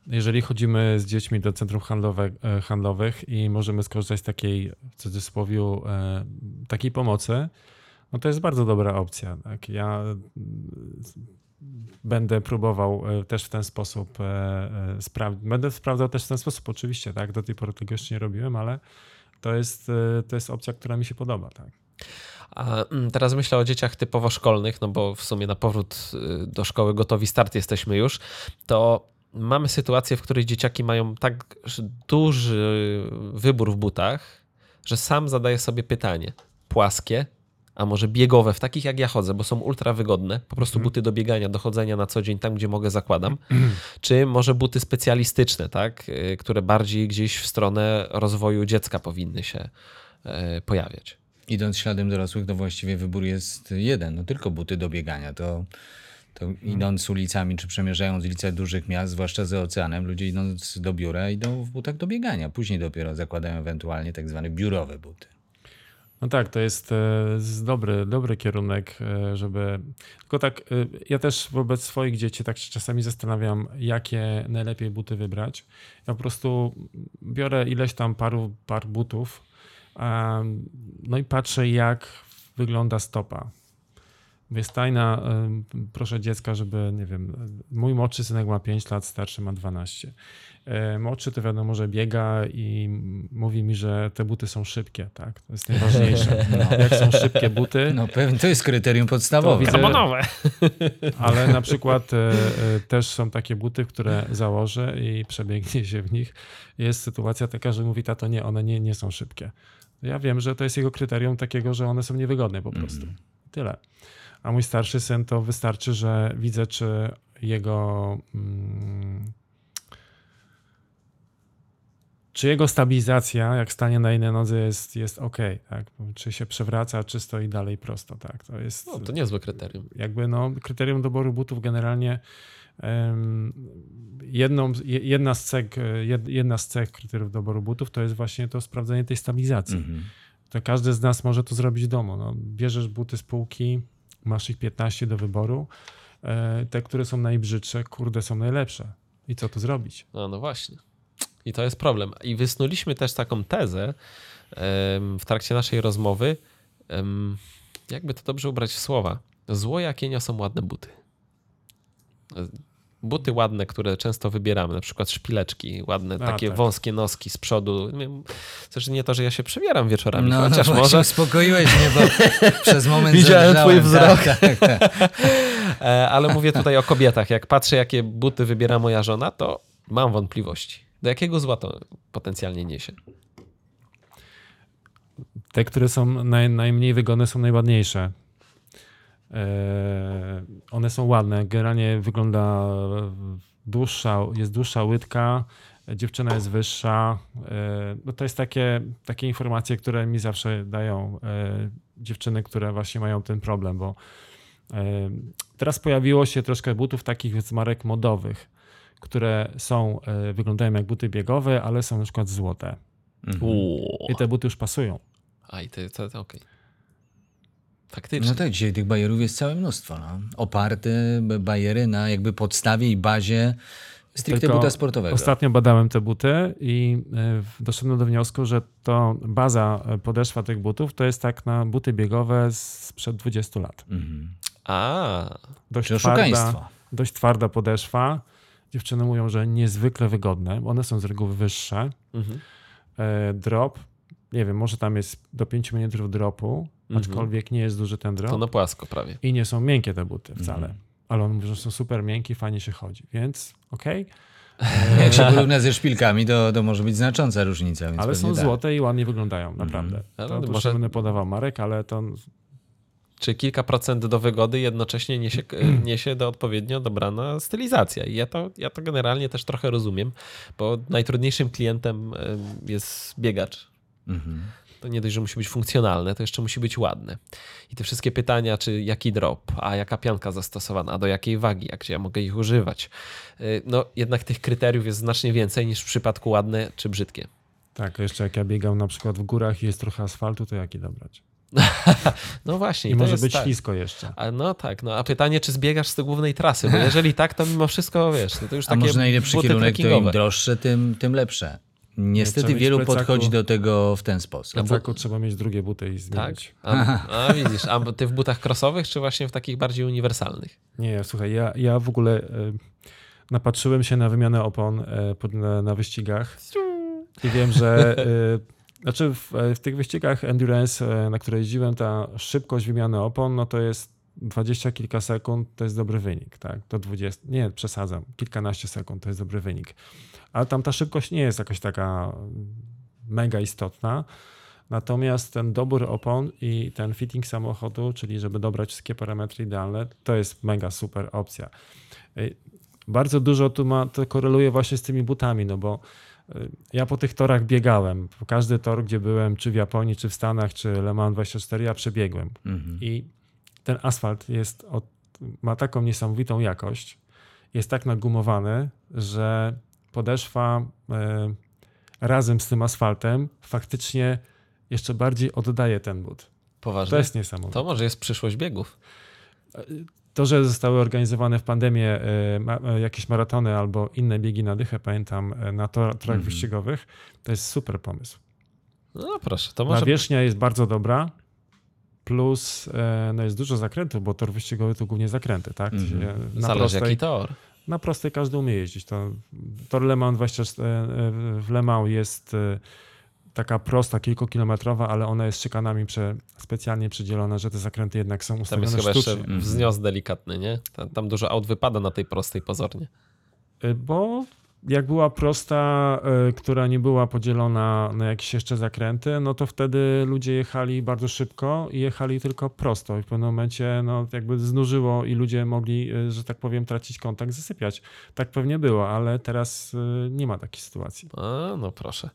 Jeżeli chodzimy z dziećmi do centrum handlowe, e, handlowych i możemy skorzystać z takiej, w cudzysłowie, e, takiej pomocy, no to jest bardzo dobra opcja. Tak? Ja będę próbował e, też w ten sposób e, sprawdzić. Będę sprawdzał też w ten sposób, oczywiście, tak? Do tej pory tego jeszcze nie robiłem, ale to jest, e, to jest opcja, która mi się podoba, tak? A mm, teraz myślę o dzieciach typowo szkolnych, no bo w sumie na powrót y, do szkoły gotowi start jesteśmy już, to mamy sytuację, w której dzieciaki mają tak duży wybór w butach, że sam zadaję sobie pytanie, płaskie, a może biegowe, w takich jak ja chodzę, bo są ultra wygodne, po prostu buty do biegania, do chodzenia na co dzień, tam gdzie mogę zakładam, czy może buty specjalistyczne, tak, y, które bardziej gdzieś w stronę rozwoju dziecka powinny się y, pojawiać. Idąc śladem dorosłych, to właściwie wybór jest jeden, no tylko buty do biegania. To, to idąc ulicami, czy przemierzając ulice dużych miast, zwłaszcza za oceanem, ludzie idąc do biura idą w butach do biegania. Później dopiero zakładają ewentualnie tak zwane biurowe buty. No tak, to jest, jest dobry, dobry kierunek, e, żeby. Tylko tak, e, ja też wobec swoich dzieci tak się czasami zastanawiam, jakie najlepiej buty wybrać. Ja po prostu biorę ileś tam paru, par butów, no i patrzę, jak wygląda stopa. Mówię, stajna, proszę dziecka, żeby, nie wiem, mój młodszy synek ma 5 lat, starszy ma 12. Y, Młodszy to wiadomo, że biega i mówi mi, że te buty są szybkie, tak? To jest najważniejsze. [laughs] Jak są szybkie buty, No pewnie, to jest kryterium podstawowe. widzę, [laughs] ale na przykład e, e, też są takie buty, które założę i przebiegnie się w nich. Jest sytuacja taka, że mówi tato, nie, one nie, nie są szybkie. Ja wiem, że to jest jego kryterium takiego, że one są niewygodne po prostu. Tyle. A mój starszy syn to wystarczy, że widzę, czy jego mm, czy jego stabilizacja, jak stanie na jednej nodze jest, jest ok, tak? Czy się przewraca, czy stoi dalej prosto, tak? To jest No, to niezłe kryterium. jakby no, kryterium doboru butów generalnie jedną, je- jedna, z cech, jed- jedna z cech kryteriów doboru butów to jest właśnie to sprawdzenie tej stabilizacji. Mhm. To każdy z nas może to zrobić w domu. No, bierzesz buty z półki, masz ich 15 do wyboru. E, te, które są najbrzydsze, kurde, są najlepsze. I co tu zrobić? No, no właśnie. I to jest problem. I wysnuliśmy też taką tezę w trakcie naszej rozmowy. jakby to dobrze ubrać w słowa. Zło jakie niosą ładne buty. Buty ładne, które często wybieramy, na przykład szpileczki ładne, A, takie tak. wąskie noski z przodu. Zresztą nie to, że ja się przebieram wieczorami, No, chociaż no może. uspokoiłeś mnie, bo [laughs] przez moment Widziałem twój zadrżałem. wzrok. Tak, tak, tak. [laughs] E, Ale mówię tutaj o kobietach. Jak patrzę, jakie buty wybiera moja żona, to mam wątpliwości. Do jakiego zła to potencjalnie niesie? Te, które są naj, najmniej wygodne, są najładniejsze. E, one są ładne. Generalnie wygląda dłuższa, jest dłuższa łydka, dziewczyna jest wyższa. E, no to jest takie, takie informacje, które mi zawsze dają e, dziewczyny, które właśnie mają ten problem, bo teraz pojawiło się troszkę butów takich z marek modowych, które są, wyglądają jak buty biegowe, ale są na przykład złote. Uuu. I te buty już pasują. A i ty, to, to okej. Faktycznie. No tak, dzisiaj tych bajerów jest całe mnóstwo. No. Oparte bajery na jakby podstawie i bazie stricte Tylko buta sportowego. Ostatnio badałem te buty i y, doszedłem do wniosku, że to baza y, podeszwa tych butów to jest tak na buty biegowe sprzed 20 lat. Mhm. A, Dość twarda, oszukaństwo. dość twarda podeszwa. Dziewczyny mówią, że niezwykle wygodne. One są z reguły wyższe. mhm. E, drop, nie wiem, może tam jest do 5 mm dropu, aczkolwiek nie jest duży ten drop. to na płasko prawie. I nie są miękkie te buty wcale. Mhm. Ale on mówi, że są super miękkie, fajnie się chodzi. Więc okej. [laughs] Jak się porówna ze szpilkami, to, to może być znacząca różnica. Więc Ale są tak. złote i ładnie wyglądają, naprawdę. Ale To, to może- będę podawał marek, ale to Czy kilka procent do wygody jednocześnie niesie, [clears throat] niesie do odpowiednio dobrana stylizacja. I ja to, ja to generalnie też trochę rozumiem, bo najtrudniejszym klientem em, jest biegacz. Mhm. To nie dość, że musi być funkcjonalne, to jeszcze musi być ładne. I te wszystkie pytania, czy jaki drop, a jaka pianka zastosowana, a do jakiej wagi, jak ja mogę ich używać. Y, No jednak tych kryteriów jest znacznie więcej niż w przypadku ładne czy brzydkie. tak, jeszcze jak ja biegam na przykład w górach i jest trochę asfaltu, to jaki dobrać? [laughs] No właśnie. I to może być tak. ślisko jeszcze. A no tak, no a pytanie, czy zbiegasz z tej głównej trasy, bo jeżeli tak, to mimo wszystko, wiesz, no to już A takie może najlepszy kierunek to im droższe, tym, tym lepsze. Niestety wielu plecaku- podchodzi do tego w ten sposób. W plecaku trzeba mieć drugie buty i Tak? zmienić. A, a [laughs] widzisz, a ty w butach crossowych, czy właśnie w takich bardziej uniwersalnych? Nie, słuchaj, ja, ja w ogóle y, napatrzyłem się na wymianę opon y, pod, na, na wyścigach i wiem, że y, [laughs] znaczy w, w tych wyścigach endurance, na które jeździłem, ta szybkość wymiany opon, no to jest dwadzieścia kilka sekund, to jest dobry wynik, tak? Do 20, nie, przesadzam, kilkanaście sekund to jest dobry wynik. Ale tam ta szybkość nie jest jakaś taka mega istotna. Natomiast ten dobór opon i ten fitting samochodu, czyli żeby dobrać wszystkie parametry idealne, to jest mega super opcja. Y, Bardzo dużo tu ma, to koreluje właśnie z tymi butami, no bo y, ja po tych torach biegałem. Każdy tor, gdzie byłem, czy w Japonii, czy w Stanach, czy Le Mans 24, ja przebiegłem. Mhm. I ten asfalt jest od, ma taką niesamowitą jakość, jest tak nagumowany, że podeszwa e, razem z tym asfaltem faktycznie jeszcze bardziej oddaje ten but. Poważnie? To jest niesamowite. To może jest przyszłość biegów. To, że zostały organizowane w pandemię e, e, jakieś maratony albo inne biegi na dychę, pamiętam, na tor, torach Mhm. wyścigowych, to jest super pomysł. No proszę, to może... Nawierzchnia jest bardzo dobra. Plus no jest dużo zakrętów, bo tor wyścigowy to głównie zakręty, tak? Na Zależy prostej, jaki tor. Na prostej każdy umie jeździć. To, tor Le Mans 20, e, w Le Mans jest e, taka prosta, kilkukilometrowa, ale ona jest szykanami prze, specjalnie przydzielona, że te zakręty jednak są Tam ustawione jest chyba jeszcze sztucznie. wznios delikatny, nie? Tam, tam dużo aut wypada na tej prostej pozornie. Y, Bo jak była prosta, y, która nie była podzielona na jakieś jeszcze zakręty, no to wtedy ludzie jechali bardzo szybko i jechali tylko prosto. I w pewnym momencie no, jakby znużyło i ludzie mogli, y, że tak powiem, tracić kontakt, zasypiać. Tak pewnie było, ale teraz y, nie ma takiej sytuacji. A, no proszę.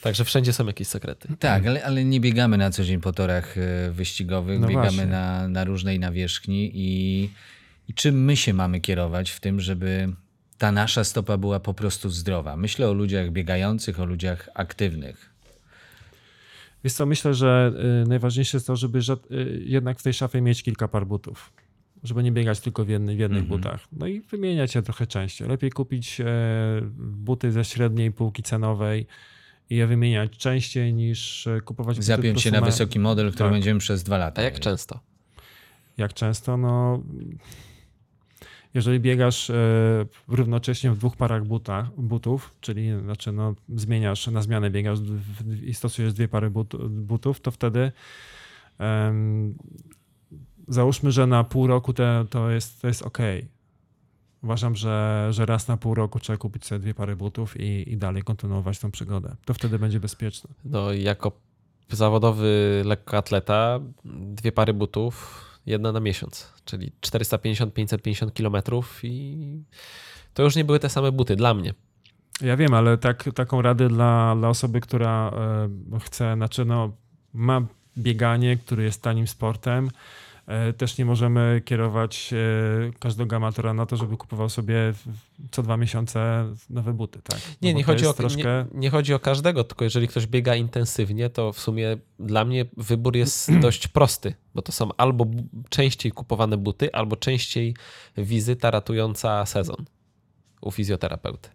Także wszędzie są jakieś sekrety. Tak, ale, ale nie biegamy na co dzień po torach e, wyścigowych, No biegamy właśnie. na, na różnej nawierzchni i, i czym my się mamy kierować w tym, żeby ta nasza stopa była po prostu zdrowa. Myślę o ludziach biegających, o ludziach aktywnych. Wiesz co, myślę, że y, najważniejsze jest to, żeby y, jednak w tej szafie mieć kilka par butów. Żeby nie biegać tylko w, jedny, w jednych butach. No i wymieniać je trochę częściej. Lepiej kupić e, buty ze średniej półki cenowej i je wymieniać częściej niż e, kupować Zapiąć się na wysoki model, który tak. będziemy przez dwa lata. A jak często? Jak często? No, jeżeli biegasz e, równocześnie w dwóch parach buta, butów, czyli znaczy no, zmieniasz, na zmianę biegasz i stosujesz dwie pary but, butów, to wtedy em, załóżmy, że na pół roku te, to, jest, to jest ok. Uważam, że, że raz na pół roku trzeba kupić sobie dwie pary butów i, i dalej kontynuować tą przygodę. To wtedy będzie bezpieczne. No jako zawodowy lekkoatleta dwie pary butów, jedna na miesiąc, czyli 450-550 kilometrów i to już nie były te same buty dla mnie. Ja wiem, ale tak, taką radę dla, dla osoby, która e, chce, znaczy no, ma bieganie, który jest tanim sportem, też nie możemy kierować e, każdego amatora na to, żeby kupował sobie co dwa miesiące nowe buty, tak? No Nie, chodzi, o, troszkę... nie, nie chodzi o każdego, tylko jeżeli ktoś biega intensywnie, to w sumie dla mnie wybór jest [clears throat] dość prosty, bo to są albo częściej kupowane buty, albo częściej wizyta ratująca sezon u fizjoterapeuty.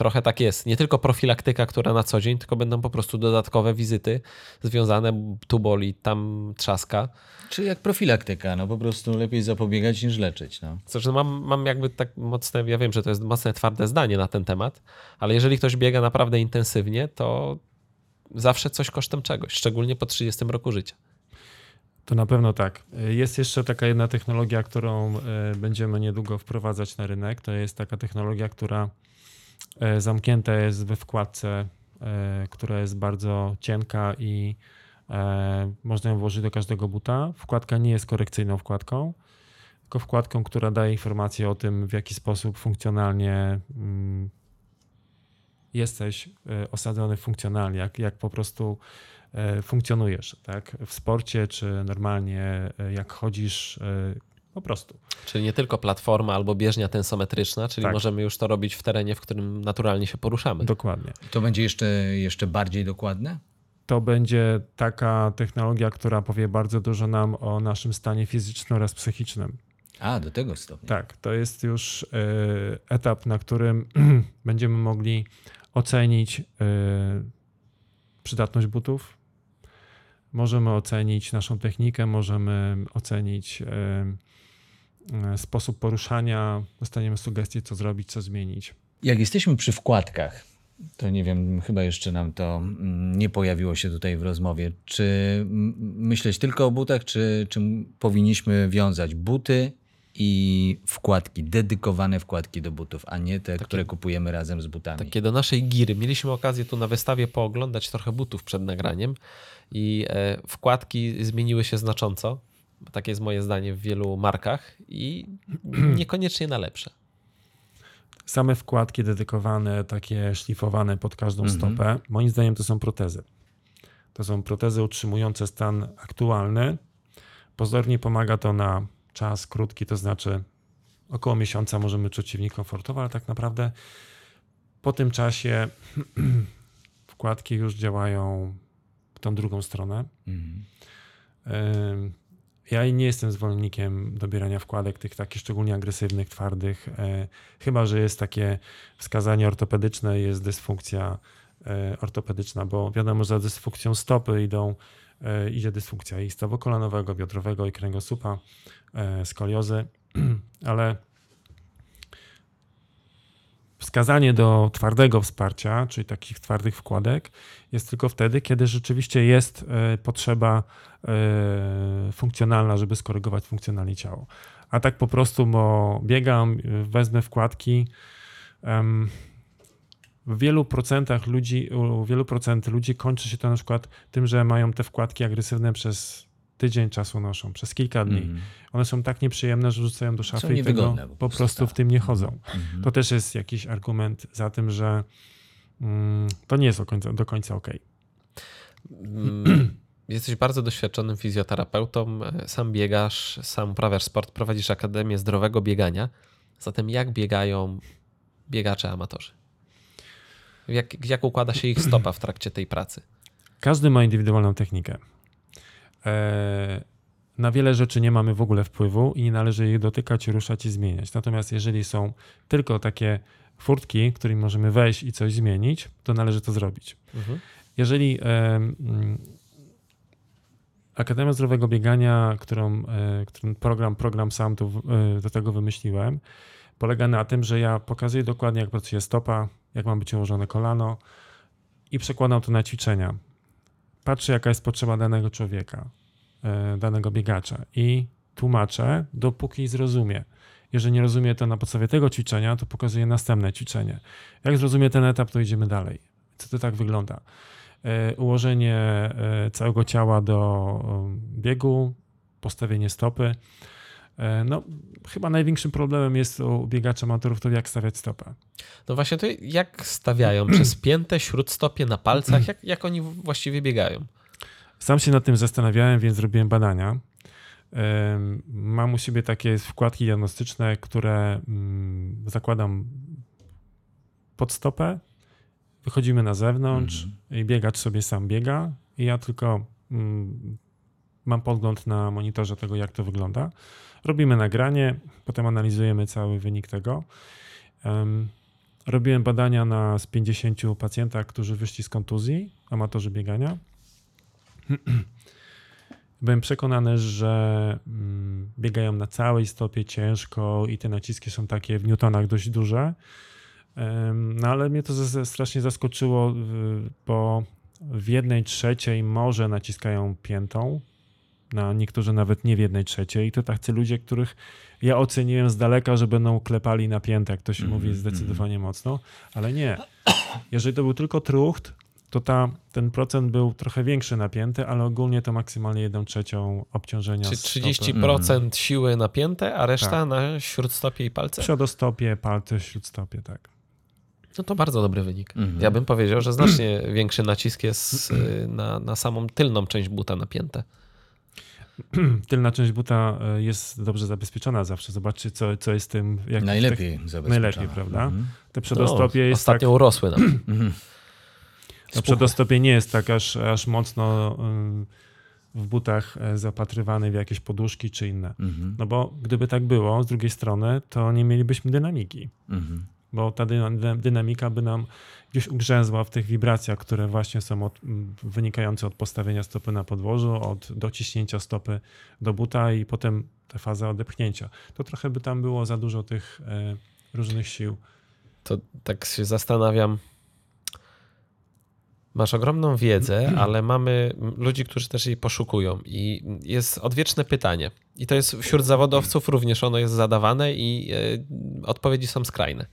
Trochę tak jest. Nie tylko profilaktyka, która na co dzień, tylko będą po prostu dodatkowe wizyty związane, tu boli, tam trzaska. Czy jak profilaktyka, no po prostu lepiej zapobiegać niż leczyć. No. Znaczy, mam, mam jakby tak mocne, ja wiem, że to jest mocne, twarde zdanie na ten temat, ale jeżeli ktoś biega naprawdę intensywnie, to zawsze coś kosztem czegoś, szczególnie po 30 roku życia. To na pewno tak. Jest jeszcze taka jedna technologia, którą e, będziemy niedługo wprowadzać na rynek. To jest taka technologia, która e, zamknięta jest we wkładce, e, która jest bardzo cienka i e, można ją włożyć do każdego buta. Wkładka nie jest korekcyjną wkładką, tylko wkładką, która daje informację o tym, w jaki sposób funkcjonalnie mm, jesteś osadzony funkcjonalnie, jak, jak po prostu funkcjonujesz, tak? W sporcie, czy normalnie jak chodzisz, po prostu. Czyli nie tylko platforma albo bieżnia tensometryczna, czyli Tak. możemy już to robić w terenie, w którym naturalnie się poruszamy. Dokładnie. To będzie jeszcze, jeszcze bardziej dokładne? To będzie taka technologia, która powie bardzo dużo nam o naszym stanie fizycznym oraz psychicznym. A, do tego stopnia. Tak, to jest już e, etap, na którym [clears throat] będziemy mogli ocenić e, przydatność butów. Możemy ocenić naszą technikę, możemy ocenić e, sposób poruszania, dostaniemy sugestie, co zrobić, co zmienić. Jak jesteśmy przy wkładkach, to nie wiem, chyba jeszcze nam to mm, nie pojawiło się tutaj w rozmowie. Czy myśleć tylko o butach, czy, czy powinniśmy wiązać buty i wkładki, dedykowane wkładki do butów, a nie te, które kupujemy razem z butami? Takie do naszej giry. Mieliśmy okazję tu na wystawie pooglądać trochę butów przed nagraniem i e, wkładki zmieniły się znacząco. Takie jest moje zdanie w wielu markach i [clears throat] niekoniecznie na lepsze. Same wkładki dedykowane, takie szlifowane pod każdą stopę, moim zdaniem to są protezy. To są protezy utrzymujące stan aktualny. Pozornie pomaga to na czas krótki, to znaczy około miesiąca możemy czuć się w nich komfortowo, ale tak naprawdę po tym czasie [clears throat] wkładki już działają w tą drugą stronę. Mhm. Ja nie jestem zwolennikiem dobierania wkładek tych takich szczególnie agresywnych, twardych. e, Chyba, że jest takie wskazanie ortopedyczne, jest dysfunkcja e, ortopedyczna, bo wiadomo, że za dysfunkcją stopy idą e, idzie dysfunkcja i stawokolanowego, biodrowego i kręgosłupa, skoliozy, [clears throat] ale wskazanie do twardego wsparcia, czyli takich twardych wkładek, jest tylko wtedy, kiedy rzeczywiście jest e, potrzeba e, funkcjonalna, żeby skorygować funkcjonalnie ciało. A tak po prostu, bo biegam, wezmę wkładki. w wielu procentach ludzi, u wielu procent ludzi kończy się to na przykład tym, że mają te wkładki agresywne przez tydzień czasu noszą, przez kilka dni. Mhm. One są tak nieprzyjemne, że rzucają do szafy i tego po po prostu, w tak. tym nie chodzą. Mhm. To też jest jakiś argument za tym, że mm, to nie jest do końca, do końca ok. Mm, [clears throat] Jesteś bardzo doświadczonym fizjoterapeutą, e, sam biegasz, sam uprawiasz sport, prowadzisz Akademię Zdrowego Biegania. Zatem jak biegają biegacze amatorzy? Jak, jak układa się ich stopa w trakcie tej pracy? Każdy ma indywidualną technikę. E, na wiele rzeczy nie mamy w ogóle wpływu i nie należy ich dotykać, ruszać i zmieniać. Natomiast jeżeli są tylko takie furtki, którymi możemy wejść i coś zmienić, to należy to zrobić. Mhm. Jeżeli Akademia Zdrowego Biegania, którą, e, którą program, program sam tu, e, do tego wymyśliłem, polega na tym, że ja pokazuję dokładnie, jak pracuje stopa, jak ma być ułożone kolano i przekładam to na ćwiczenia. Patrzę, jaka jest potrzeba danego człowieka, e, danego biegacza i tłumaczę, dopóki zrozumie. Jeżeli nie rozumie to na podstawie tego ćwiczenia, to pokazuję następne ćwiczenie. Jak zrozumie ten etap, to idziemy dalej. Co to tak wygląda? E, Ułożenie e, całego ciała do biegu, postawienie stopy. E, No, chyba największym problemem jest u biegaczy amatorów to jak stawiać stopę. No właśnie to jak stawiają? [clears throat] Przez piętę, śródstopie, na palcach? Jak, jak oni właściwie biegają? Sam się nad tym zastanawiałem, więc zrobiłem badania. Em, Mam u siebie takie wkładki diagnostyczne, które mm, zakładam pod stopę. Wychodzimy na zewnątrz i biegacz sobie sam biega. I ja tylko mm, mam podgląd na monitorze tego, jak to wygląda. Robimy nagranie, potem analizujemy cały wynik tego. Em, Robiłem badania na z 50 pacjentach, którzy wyszli z kontuzji, amatorzy biegania. [clears throat] Byłem przekonany, że mm, biegają na całej stopie ciężko i te naciski są takie w newtonach dość duże. No ale mnie to strasznie zaskoczyło, bo w jednej trzeciej może naciskają piętą, na niektórzy nawet nie w jednej trzeciej. I to tacy ludzie, których ja oceniłem z daleka, że będą klepali na piętę, jak to się Mhm, mówi zdecydowanie mocno, ale nie. Jeżeli to był tylko trucht, to ta, ten procent był trochę większy napięty, ale ogólnie to maksymalnie jedną trzecią obciążenia. Czyli stopy. 30% siły na piętę, a reszta Tak. na śródstopie i palce? Przodostopie, palce, śródstopie, tak. No to bardzo dobry wynik. Mhm. Ja bym powiedział, że znacznie większy nacisk jest y, na, na samą tylną część buta napięte. [clears throat] Tylna część buta e, jest dobrze zabezpieczona zawsze. Zobaczcie, co, co jest tym... Jak Najlepiej zabezpieczone. Najlepiej, prawda? Mhm. Te przedostopie no, jest tak... ostatnio urosły [clears throat] nam. Mhm. No, przedostopie nie jest tak aż, aż mocno w butach e, zapatrywany w jakieś poduszki czy inne. Mhm. No bo gdyby tak było, z drugiej strony, to nie mielibyśmy dynamiki. Mhm. Bo ta dyna- dynamika by nam gdzieś ugrzęzła w tych wibracjach, które właśnie są od, wynikające od postawienia stopy na podłożu, od dociśnięcia stopy do buta i potem ta faza odepchnięcia. To trochę by tam było za dużo tych e, różnych sił. To tak się zastanawiam. Masz ogromną wiedzę, ale mamy ludzi, którzy też jej poszukują. I jest odwieczne pytanie. I to jest wśród zawodowców również ono jest zadawane i e, odpowiedzi są skrajne.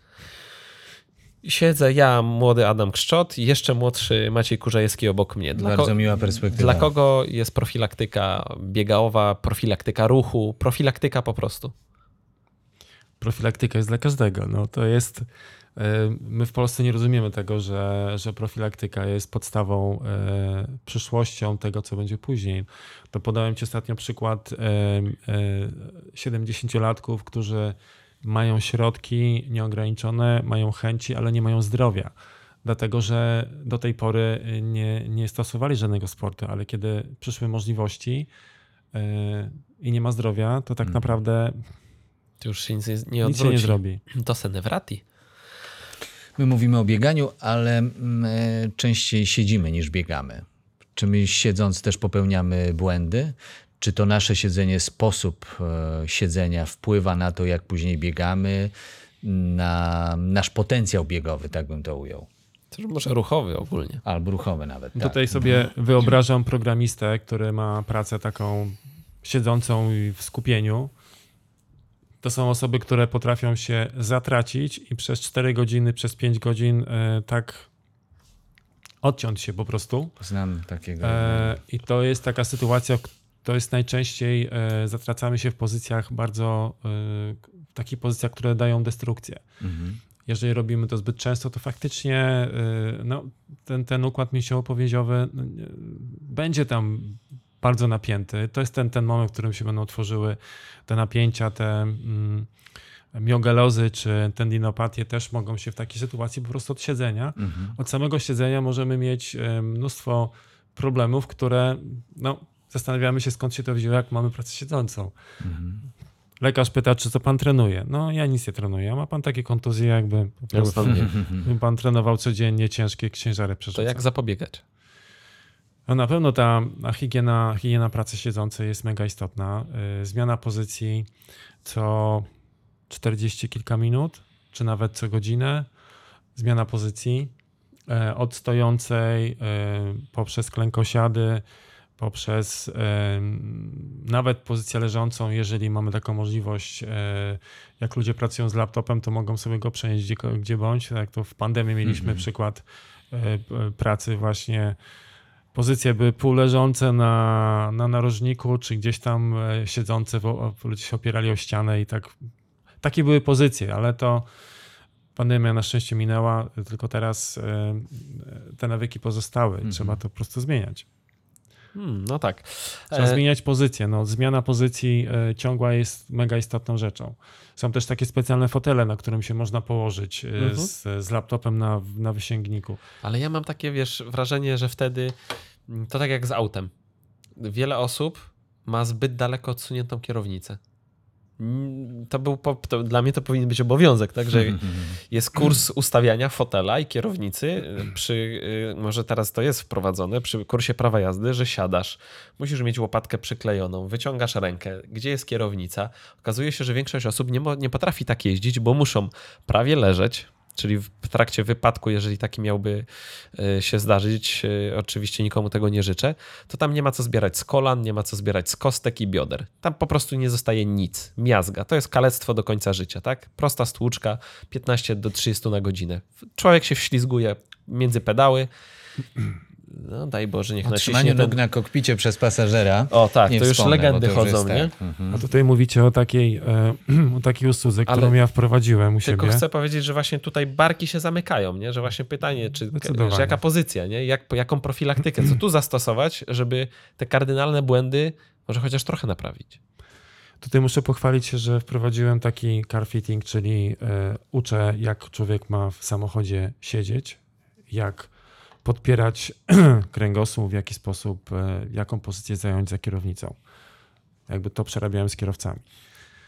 Siedzę ja, młody Adam Kszczot i jeszcze młodszy Maciej Kurzajewski obok mnie. Dla, Bardzo ko- miła perspektywa. dla kogo jest profilaktyka biegałowa, profilaktyka ruchu, profilaktyka po prostu? Profilaktyka jest dla każdego. No, to jest, my w Polsce nie rozumiemy tego, że, że profilaktyka jest podstawą, e, przyszłością tego, co będzie później. To podałem Ci ostatnio przykład e, e, 70-latków, którzy mają środki nieograniczone, mają chęci, ale nie mają zdrowia. Dlatego, że do tej pory nie, nie stosowali żadnego sportu, ale kiedy przyszły możliwości e, i nie ma zdrowia, to tak Mhm. naprawdę To już się nic nie, nie nic się nie zrobi. To senewrati. My mówimy o bieganiu, ale mm, e, częściej siedzimy niż biegamy. Czy my siedząc też popełniamy błędy? Czy to nasze siedzenie, sposób e, siedzenia wpływa na to, jak później biegamy, na nasz potencjał biegowy, tak bym to ujął? Też może ruchowy ogólnie. Albo ruchowy nawet. Tak. Tutaj sobie wyobrażam programistę, który ma pracę taką siedzącą i w skupieniu. To są osoby, które potrafią się zatracić i przez 4 godziny, przez 5 godzin e, tak odciąć się po prostu. Znam takiego. E, I to jest taka sytuacja, to jest najczęściej e, zatracamy się w pozycjach bardzo, w takich pozycjach, które dają destrukcję. Mhm. Jeżeli robimy to zbyt często, to faktycznie no, ten, ten układ mięśniowo-powięziowy no, będzie tam bardzo napięty. To jest ten, ten moment, w którym się będą tworzyły te napięcia, te mm, miogelozy czy tendinopatie też mogą się w takiej sytuacji po prostu od siedzenia. Mhm. Od samego siedzenia możemy mieć e, mnóstwo problemów, które no, zastanawiamy się skąd się to wzięło, jak mamy pracę siedzącą. Mhm. Lekarz pyta, czy co pan trenuje? No ja nic nie trenuję. A ma pan takie kontuzje, jakby po Jakby prostu pan, trenował codziennie ciężkie ciężary to przerzucał. jak zapobiegać? No na pewno ta higiena, higiena pracy siedzącej jest mega istotna. Y, Zmiana pozycji co 40 kilka minut, czy nawet co godzinę. Zmiana pozycji e, od stojącej e, poprzez klękosiady, poprzez nawet pozycję leżącą, jeżeli mamy taką możliwość, jak ludzie pracują z laptopem, to mogą sobie go przenieść gdzie, gdzie bądź. Tak to w pandemii mieliśmy przykład e, p- pracy właśnie pozycje były półleżące na, na narożniku, czy gdzieś tam e, siedzące, bo ludzie się opierali o ścianę i tak. Takie były pozycje, ale to pandemia na szczęście minęła, tylko teraz e, te nawyki pozostały. Trzeba to po prostu zmieniać. Hmm, no tak. Trzeba E, zmieniać pozycję. No, zmiana pozycji e, ciągła jest mega istotną rzeczą. Są też takie specjalne fotele, na którym się można położyć e, Mhm. z, z laptopem na, na wysięgniku. Ale ja mam takie, wiesz, wrażenie, że wtedy mm, to tak jak z autem. Wiele osób ma zbyt daleko odsuniętą kierownicę. Mm, To był, to, dla mnie to powinien być obowiązek, tak, że jest kurs ustawiania fotela i kierownicy y, przy, y, może teraz to jest wprowadzone, przy kursie prawa jazdy, że siadasz, musisz mieć łopatkę przyklejoną, wyciągasz rękę, gdzie jest kierownica. Okazuje się, że większość osób nie, nie potrafi tak jeździć, bo muszą prawie leżeć, czyli w trakcie wypadku, jeżeli taki miałby y, się zdarzyć, y, oczywiście nikomu tego nie życzę, to tam nie ma co zbierać z kolan, nie ma co zbierać z kostek i bioder. Tam po prostu nie zostaje nic. Miazga. To jest kalectwo do końca życia, tak? Prosta stłuczka, 15 do 30 na godzinę. Człowiek się wślizguje między pedały. No daj Boże, niech Utrzymanie naciśnie nóg ten... na kokpicie przez pasażera. O tak, nie to już wspomnę, legendy to już chodzą, nie? tak. Mhm. A tutaj mówicie o takiej, e, [clears throat] o takiej usłudze, Ale- którą ja wprowadziłem u Tylko siebie. chcę powiedzieć, że właśnie tutaj barki się zamykają, nie? że właśnie pytanie, czy że jaka pozycja, nie? Jak, jaką profilaktykę, co tu zastosować, żeby te kardynalne błędy może chociaż trochę naprawić. Tutaj muszę pochwalić się, że wprowadziłem taki car fitting, czyli e, uczę, jak człowiek ma w samochodzie siedzieć, jak podpierać [clears throat] kręgosłup, w jaki sposób, e, jaką pozycję zająć za kierownicą. Jakby to przerabiałem z kierowcami.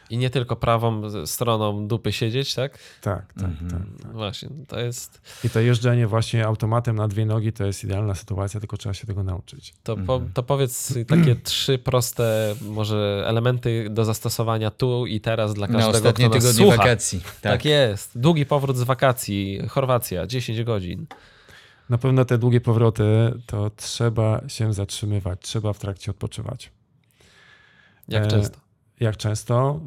I nie tylko prawą stroną dupy siedzieć, tak? Tak, tak, Mhm. tak. No Właśnie, to jest, I to jeżdżenie właśnie automatem na dwie nogi to jest idealna sytuacja, tylko trzeba się tego nauczyć. to, po, to powiedz takie [clears throat] trzy proste może elementy do zastosowania tu i teraz dla Na każdego, ostatnie kto nas tygodnie słucha. wakacji. Tak. Tak. jest. Długi powrót z wakacji. Chorwacja, 10 godzin. Na pewno te długie powroty to trzeba się zatrzymywać, trzeba w trakcie odpoczywać. Jak E, często? Jak często?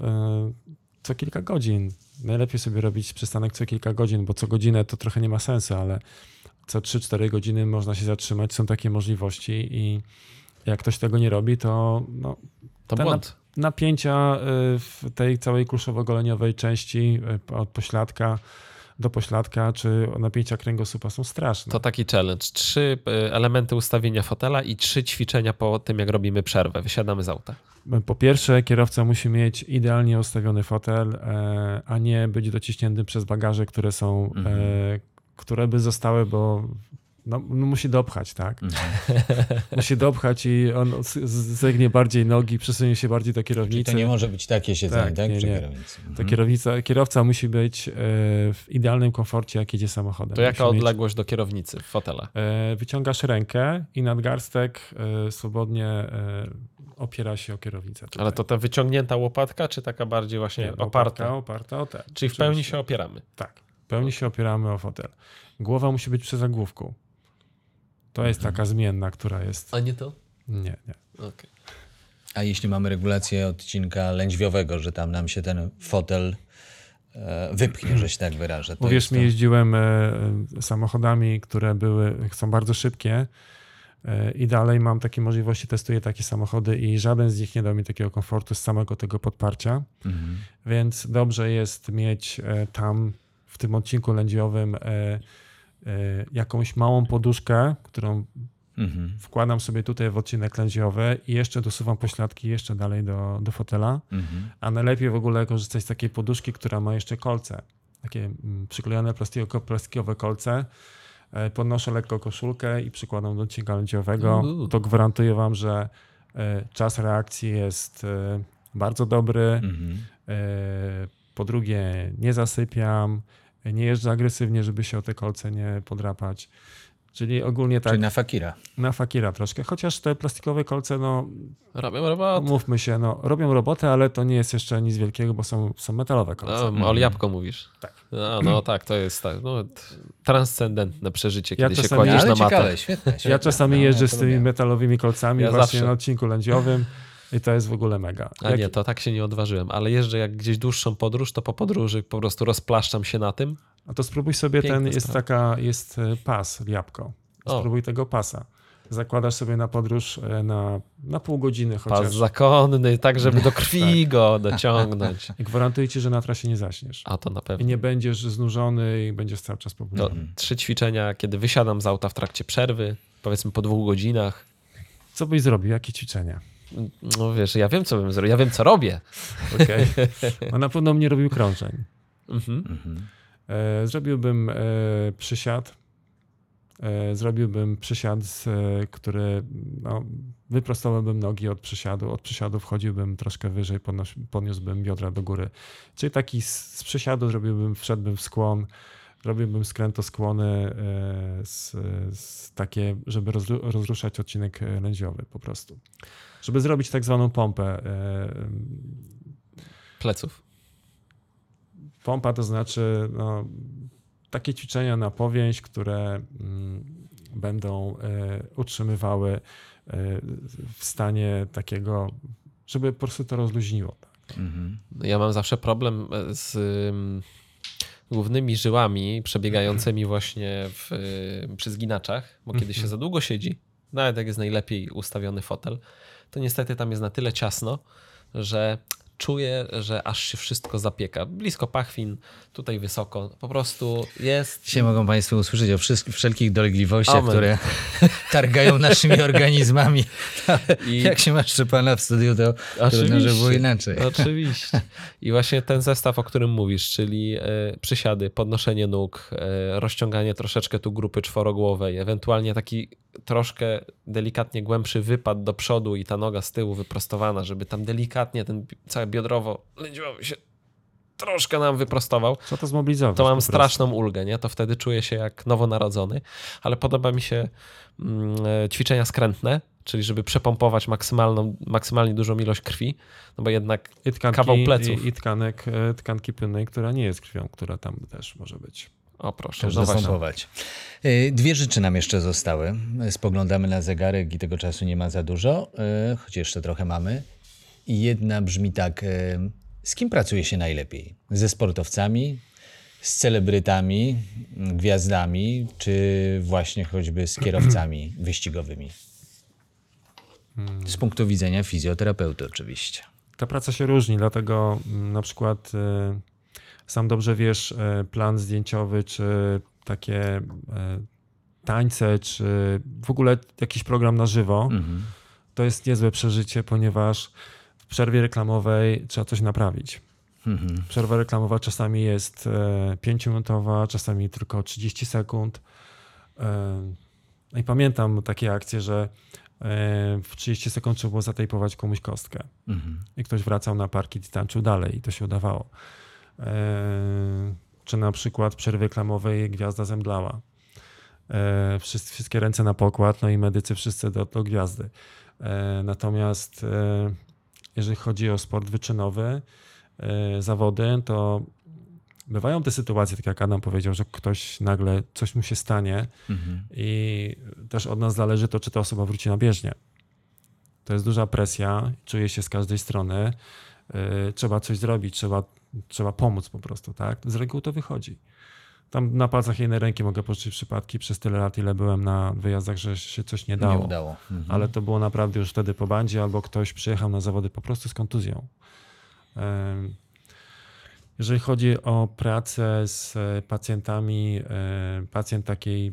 Y, Co kilka godzin. Najlepiej sobie robić przystanek co kilka godzin, bo co godzinę to trochę nie ma sensu, ale co 3-4 godziny można się zatrzymać. Są takie możliwości i jak ktoś tego nie robi, to no, To błąd. napięcia y, w tej całej kulszowo-goleniowej części od pośladka do pośladka, czy napięcia kręgosłupa są straszne. To taki challenge. Trzy y, elementy ustawienia fotela i trzy ćwiczenia po tym, jak robimy przerwę. Wysiadamy z auta. Po pierwsze, kierowca musi mieć idealnie ustawiony fotel, e, a nie być dociśnięty przez bagaże, które są, e, które by zostały, bo no, no musi dopchać, tak? [laughs] musi dopchać i on zegnie bardziej nogi, przesunie się bardziej do Czyli kierownicy. to nie może być takie siedzenie, tak? Tak, nie, nie. kierownicy. To kierownica, kierowca musi być e, w idealnym komforcie, jak jedzie samochodem. To jaka Musi mieć- odległość do kierownicy w fotele? E, wyciągasz rękę i nadgarstek e, swobodnie opiera się o kierownicę. Tutaj. Ale to ta wyciągnięta łopatka, czy taka bardziej właśnie Nie, oparta? Oparta o ten. Czyli w pełni się opieramy. Tak. W pełni się opieramy o fotel. Głowa musi być przy zagłówku. To jest Mhm. taka zmienna, która jest... A nie to? Nie, nie. Okej. A jeśli mamy regulację odcinka lędźwiowego, że tam nam się ten fotel e, wypchnie, że się tak wyrażę. To Uwierz mi, to... jeździłem e, samochodami, które były, są bardzo szybkie e, i dalej mam takie możliwości, testuję takie samochody i żaden z nich nie dał mi takiego komfortu z samego tego podparcia, Mhm. więc dobrze jest mieć e, tam w tym odcinku lędźwiowym e, jakąś małą poduszkę, którą Mhm. wkładam sobie tutaj w odcinek lędźwiowy i jeszcze dosuwam pośladki jeszcze dalej do, do fotela, Mhm. a najlepiej w ogóle korzystać z takiej poduszki, która ma jeszcze kolce. Takie mm, przyklejone plastiko, plastikowe kolce. E, Podnoszę lekko koszulkę i przykładam do odcinka lędźwiowego. Uuu. To gwarantuję wam, że e, czas reakcji jest e, bardzo dobry. Mhm. E, Po drugie, nie zasypiam, nie jeżdżę agresywnie, żeby się o te kolce nie podrapać. Czyli ogólnie tak Czyli na fakira. na fakira troszkę, chociaż te plastikowe kolce, no Robią robotę. mówmy się, no robią robotę, ale to nie jest jeszcze nic wielkiego, bo są, są metalowe kolce. No, o jabłko mówisz. Tak. No, no tak, to jest tak. No, transcendentne przeżycie, Ja kiedy się czasami- kładziesz Ale na matę. ciekawe, świetne. świetne. Ja czasami No, jeżdżę ja z tymi lubię. metalowymi kolcami Ja właśnie zawsze. na odcinku lędźwiowym i to jest w ogóle mega. A Jak- nie, to tak się nie odważyłem, ale jeżdżę jak gdzieś dłuższą podróż, to po podróży po prostu rozplaszczam się na tym. A to spróbuj sobie Piękna ten, jest sprawa. taka, jest e, pas, jabłko. O. Spróbuj tego pasa. Zakładasz sobie na podróż e, na, na pół godziny Pas chociaż. zakonny, tak żeby do [laughs] krwi go dociągnąć. I [laughs] gwarantuję ci, że na trasie nie zaśniesz. A to na I pewno. nie będziesz znużony i będziesz cały czas To pobudowany. trzy ćwiczenia, kiedy wysiadam z auta w trakcie przerwy, powiedzmy po dwóch godzinach. Co byś zrobił? Jakie ćwiczenia? No wiesz, ja wiem, co bym zrobił, ja wiem, co robię. Okej. [laughs] No na pewno mnie robił krążeń. Mhm. Mhm. E, zrobiłbym e, przysiad. E, zrobiłbym przysiad, z, e, który no, wyprostowałbym nogi od przysiadu. Od przysiadu wchodziłbym troszkę wyżej, podnoś, podniósłbym biodra do góry. Czyli taki z, z przysiadu zrobiłbym, wszedłbym w skłon, robiłbym skrętoskłony e, z, z takie, żeby rozru, rozruszać odcinek e, lędźwiowy po prostu. Żeby zrobić tak zwaną pompę. E, Pleców. Pompa to znaczy no, takie ćwiczenia na powięź, które mm, będą e, utrzymywały e, w stanie takiego, żeby po prostu to rozluźniło. Mhm. Ja mam zawsze problem z ym, głównymi żyłami przebiegającymi właśnie w, y, przy zginaczach, bo kiedy się za długo siedzi, nawet jak jest najlepiej ustawiony fotel, to niestety tam jest na tyle ciasno, że czuję, że aż się wszystko zapieka. Blisko pachwin, tutaj wysoko. Po prostu jest Dzisiaj mogą Państwo usłyszeć o wszystkich, wszelkich dolegliwościach, Amen. które [laughs] targają naszymi [laughs] organizmami. I- [laughs] Jak się ma Szczepana w studiu, to trudno, że było inaczej. Oczywiście. I właśnie ten zestaw, o którym mówisz, czyli e, przysiady, podnoszenie nóg, e, rozciąganie troszeczkę tu grupy czworogłowej, ewentualnie taki troszkę delikatnie głębszy wypad do przodu i ta noga z tyłu wyprostowana, żeby tam delikatnie ten cały biodrowo lędźwiowy się troszkę nam wyprostował. Co to zmobilizować? To mam straszną ulgę, nie? To wtedy czuję się jak nowonarodzony, ale podoba mi się mm, e, ćwiczenia skrętne, czyli żeby przepompować maksymalną, maksymalnie dużą ilość krwi, no bo jednak I tkanki, kawał pleców. I, i tkanek, e, tkanki płynnej, która nie jest krwią, która tam też może być. O proszę, Też no właśnie. Y, Dwie rzeczy nam jeszcze zostały. Spoglądamy na zegarek i tego czasu nie ma za dużo, y, choć jeszcze trochę mamy. I jedna brzmi tak. y, Z kim pracuje się najlepiej? Ze sportowcami, z celebrytami, gwiazdami, czy właśnie choćby z kierowcami [clears throat] wyścigowymi? Z punktu widzenia fizjoterapeuty oczywiście. Ta praca się różni, dlatego mm, na przykład e, sam dobrze wiesz, e, plan zdjęciowy, czy takie e, tańce, czy w ogóle jakiś program na żywo, Mhm. to jest niezłe przeżycie, ponieważ przerwie reklamowej trzeba coś naprawić. Mhm. Przerwa reklamowa czasami jest e, 5-minutowa, czasami tylko 30 sekund. E, No i pamiętam takie akcje, że e, w 30 sekund trzeba było zatejpować komuś kostkę. Mhm. I ktoś wracał na parkiet i tańczył dalej i to się udawało. E, Czy na przykład w przerwie reklamowej gwiazda zemdlała. E, wszyscy- Wszystkie ręce na pokład, no i medycy wszyscy do, do gwiazdy. E, Natomiast e, jeżeli chodzi o sport wyczynowy, e, zawody, to bywają te sytuacje, tak jak Adam powiedział, że ktoś nagle coś mu się stanie Mhm. i też od nas zależy to, czy ta osoba wróci na bieżnię. To jest duża presja, czuje się z każdej strony. Yy, trzeba coś zrobić, trzeba, trzeba pomóc po prostu, tak? Z reguły to wychodzi. Tam na palcach jednej ręki mogę poczuć przypadki przez tyle lat, ile byłem na wyjazdach, że się coś nie dało. Nie udało. Mhm. Ale to było naprawdę już wtedy po bandzie, albo ktoś przyjechał na zawody po prostu z kontuzją. Jeżeli chodzi o pracę z e, pacjentami, e, pacjent takiej,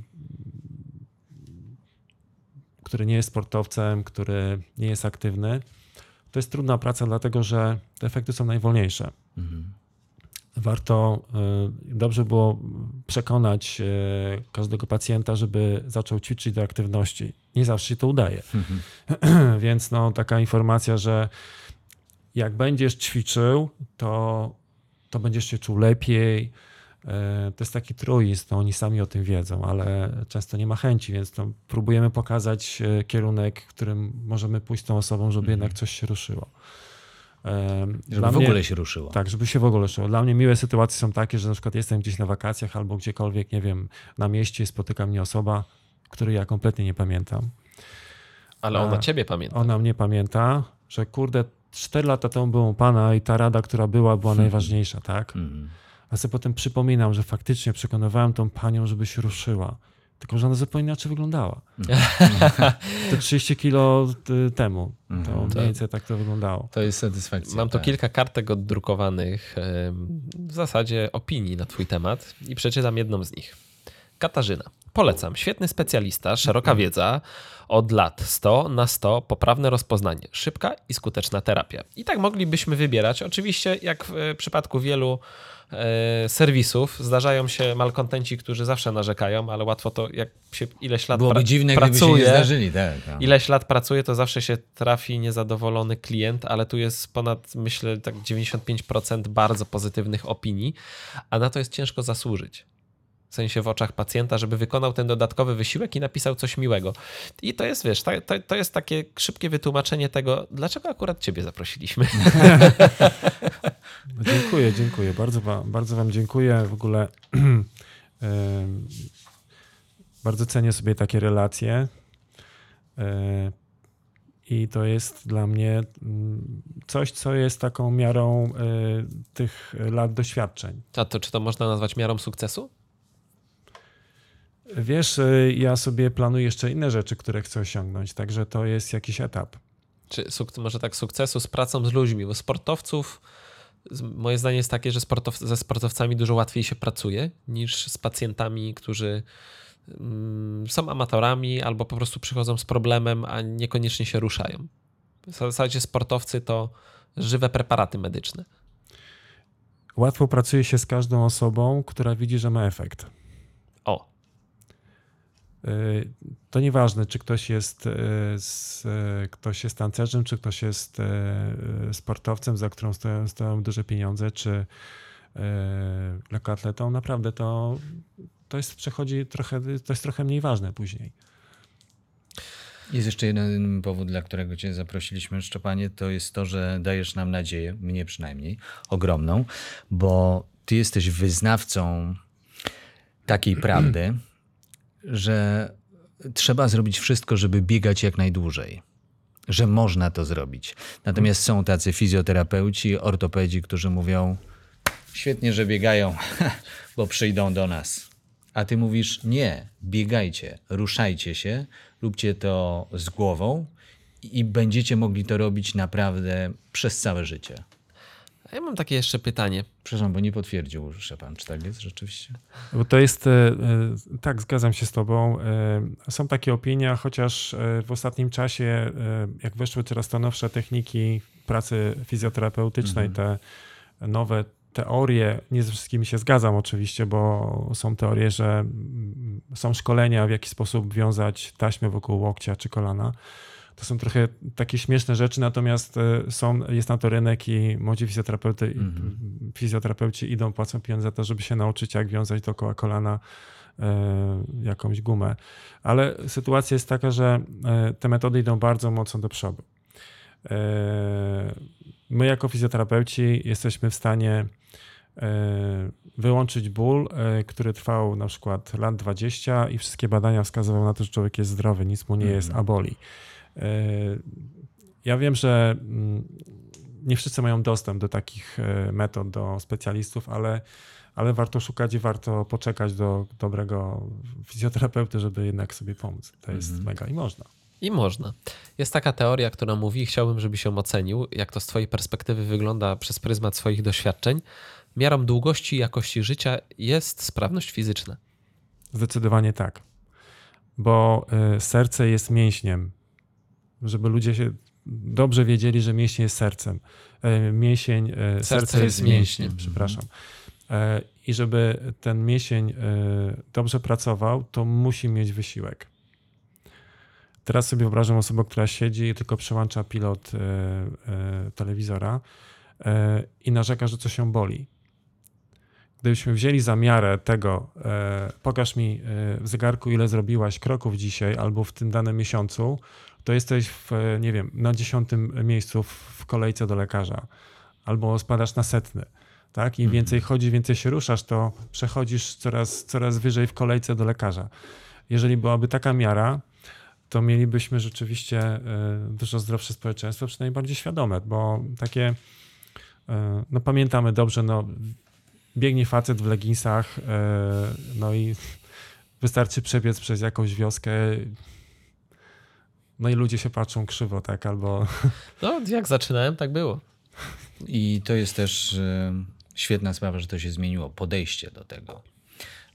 który nie jest sportowcem, który nie jest aktywny, to jest trudna praca, dlatego że te efekty są najwolniejsze. Mhm. Warto, y, dobrze było przekonać y, każdego pacjenta, żeby zaczął ćwiczyć do aktywności. Nie zawsze się to udaje. [clears throat] Więc no, taka informacja, że jak będziesz ćwiczył, to, to będziesz się czuł lepiej. Y, To jest taki truizm, no, oni sami o tym wiedzą, ale często nie ma chęci, więc no, próbujemy pokazać kierunek, którym możemy pójść z tą osobą, żeby jednak coś się ruszyło. Żeby dla w mnie- ogóle się ruszyło. tak, żeby się w ogóle szło. Dla mnie miłe sytuacje są takie, że na przykład jestem gdzieś na wakacjach albo gdziekolwiek, nie wiem, na mieście i spotyka mnie osoba, której ja kompletnie nie pamiętam. Ale A, ona ciebie pamięta. Ona mnie pamięta, że kurde, 4 lata temu byłem u pana i ta rada, która była, była najważniejsza, tak? Mhm. A sobie potem przypominam, że faktycznie przekonywałem tą panią, żeby się ruszyła. Tylko, że ona zupełnie inaczej wyglądała. To 30 kilo y, temu. To mniej więcej tak to wyglądało. To jest satysfakcja. Mam tu tak. kilka kartek oddrukowanych, w zasadzie opinii na Twój temat i przeczytam jedną z nich. Katarzyna. Polecam. Świetny specjalista, szeroka wiedza, od lat 100 na 100, poprawne rozpoznanie, szybka i skuteczna terapia. I tak moglibyśmy wybierać. Oczywiście, jak w e, przypadku wielu serwisów, zdarzają się malkontenci, którzy zawsze narzekają, ale łatwo to, jak się ileś lat Byłoby pra- dziwne, gdyby się pracuje, nie zdarzyli. Tak, no. ileś lat pracuje, to zawsze się trafi niezadowolony klient, ale tu jest ponad, myślę, tak 95% bardzo pozytywnych opinii, a na to jest ciężko zasłużyć. W sensie w oczach pacjenta, żeby wykonał ten dodatkowy wysiłek i napisał coś miłego. I to jest, wiesz, to, to, to jest takie szybkie wytłumaczenie tego, dlaczego akurat ciebie zaprosiliśmy. [laughs] No, dziękuję, dziękuję. Bardzo wam, bardzo wam dziękuję. W ogóle [clears throat] bardzo cenię sobie takie relacje. E, I to jest dla mnie mm, coś, co jest taką miarą e, tych lat doświadczeń. A to czy to można nazwać miarą sukcesu? Wiesz, e, ja sobie planuję jeszcze inne rzeczy, które chcę osiągnąć, także to jest jakiś etap. Czy może tak sukcesu z pracą z ludźmi? Bo sportowców, moje zdanie jest takie, że sportow ze sportowcami dużo łatwiej się pracuje niż z pacjentami, którzy mm, są amatorami albo po prostu przychodzą z problemem, a niekoniecznie się ruszają. W zasadzie sportowcy to żywe preparaty medyczne. Łatwo pracuje się z każdą osobą, która widzi, że ma efekt. O, To nieważne, czy ktoś jest, y, z, y, ktoś jest tancerzem, czy ktoś jest y, y, sportowcem, za którą stoją, stoją duże pieniądze, czy y, lekkoatletą. Naprawdę to, to jest, przechodzi trochę, to jest trochę mniej ważne później. Jest jeszcze jeden powód, dla którego Cię zaprosiliśmy, Szczepanie, to jest to, że dajesz nam nadzieję, mnie przynajmniej, ogromną, bo Ty jesteś wyznawcą takiej [clears throat] prawdy, że trzeba zrobić wszystko, żeby biegać jak najdłużej. Że można to zrobić. Natomiast są tacy fizjoterapeuci, ortopedzi, którzy mówią: Świetnie, że biegają, [laughs] bo przyjdą do nas. A ty mówisz: Nie, biegajcie, ruszajcie się, róbcie to z głową i będziecie mogli to robić naprawdę przez całe życie. A ja mam takie jeszcze pytanie. Przepraszam, bo nie potwierdził Szczepan, czy tak jest rzeczywiście? Bo to jest, e, e, tak, zgadzam się z Tobą. E, Są takie opinie, chociaż w ostatnim czasie, jak weszły coraz to nowsze techniki pracy fizjoterapeutycznej, te nowe teorie, nie ze wszystkimi się zgadzam oczywiście, bo są teorie, że mm, są szkolenia, w jaki sposób wiązać taśmę wokół łokcia czy kolana. To są trochę takie śmieszne rzeczy, natomiast e, są, jest na to rynek i młodzi fizjoterapeuty, Mhm. fizjoterapeuci idą, płacą pieniądze za to, żeby się nauczyć, jak wiązać dookoła kolana e, jakąś gumę. Ale sytuacja jest taka, że e, te metody idą bardzo mocno do przodu. My jako fizjoterapeuci jesteśmy w stanie wyłączyć ból, który trwał na przykład lat 20 i wszystkie badania wskazywały na to, że człowiek jest zdrowy, nic mu nie jest, a boli. E, Ja wiem, że mm, nie wszyscy mają dostęp do takich e, metod, do specjalistów, ale, ale warto szukać i warto poczekać do dobrego fizjoterapeuty, żeby jednak sobie pomóc. To jest mega i można. I można. Jest taka teoria, która mówi, chciałbym, żebyś ją ocenił, jak to z Twojej perspektywy wygląda przez pryzmat swoich doświadczeń. Miarą długości i jakości życia jest sprawność fizyczna. Zdecydowanie tak. Bo y, serce jest mięśniem. Żeby ludzie się dobrze wiedzieli, że mięsień jest sercem. E, Mięsień, e, serce, jest mięśniem, przepraszam. E, I żeby ten mięsień dobrze pracował, to musi mieć wysiłek. Teraz sobie wyobrażam osobę, która siedzi i tylko przełącza pilot telewizora i narzeka, że coś się boli gdybyśmy wzięli za miarę tego, pokaż mi w zegarku, ile zrobiłaś kroków dzisiaj albo w tym danym miesiącu, to jesteś w, nie wiem, na dziesiątym miejscu w, kolejce do lekarza albo spadasz na setny. Tak? Im więcej chodzisz, więcej się ruszasz, to przechodzisz coraz, coraz wyżej w kolejce do lekarza. Jeżeli byłaby taka miara, to mielibyśmy rzeczywiście e, dużo zdrowsze społeczeństwo, przynajmniej bardziej świadome, bo takie, e, no pamiętamy dobrze, no biegnie facet w leginsach, e, no i wystarczy przebiec przez jakąś wioskę, no i ludzie się patrzą krzywo, tak, albo No, jak zaczynałem, tak było. I to jest też e, świetna sprawa, że to się zmieniło, podejście do tego.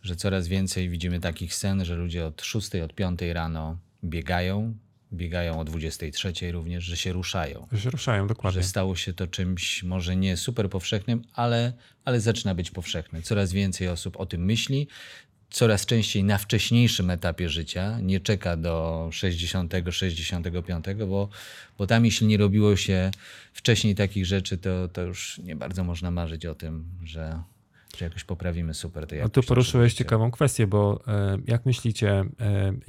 Że coraz więcej widzimy takich scen, że ludzie od 6, od 5 rano biegają, biegają o 23 również, że się ruszają. się ruszają, dokładnie. Że stało się to czymś może nie super powszechnym, ale, ale zaczyna być powszechne. Coraz więcej osób o tym myśli. Coraz częściej na wcześniejszym etapie życia nie czeka do 60, 65, bo, bo tam jeśli nie robiło się wcześniej takich rzeczy, to, to już nie bardzo można marzyć o tym, że, że jakoś poprawimy super tej A tu poruszyłeś ciekawą kwestię, bo e, jak myślicie, e,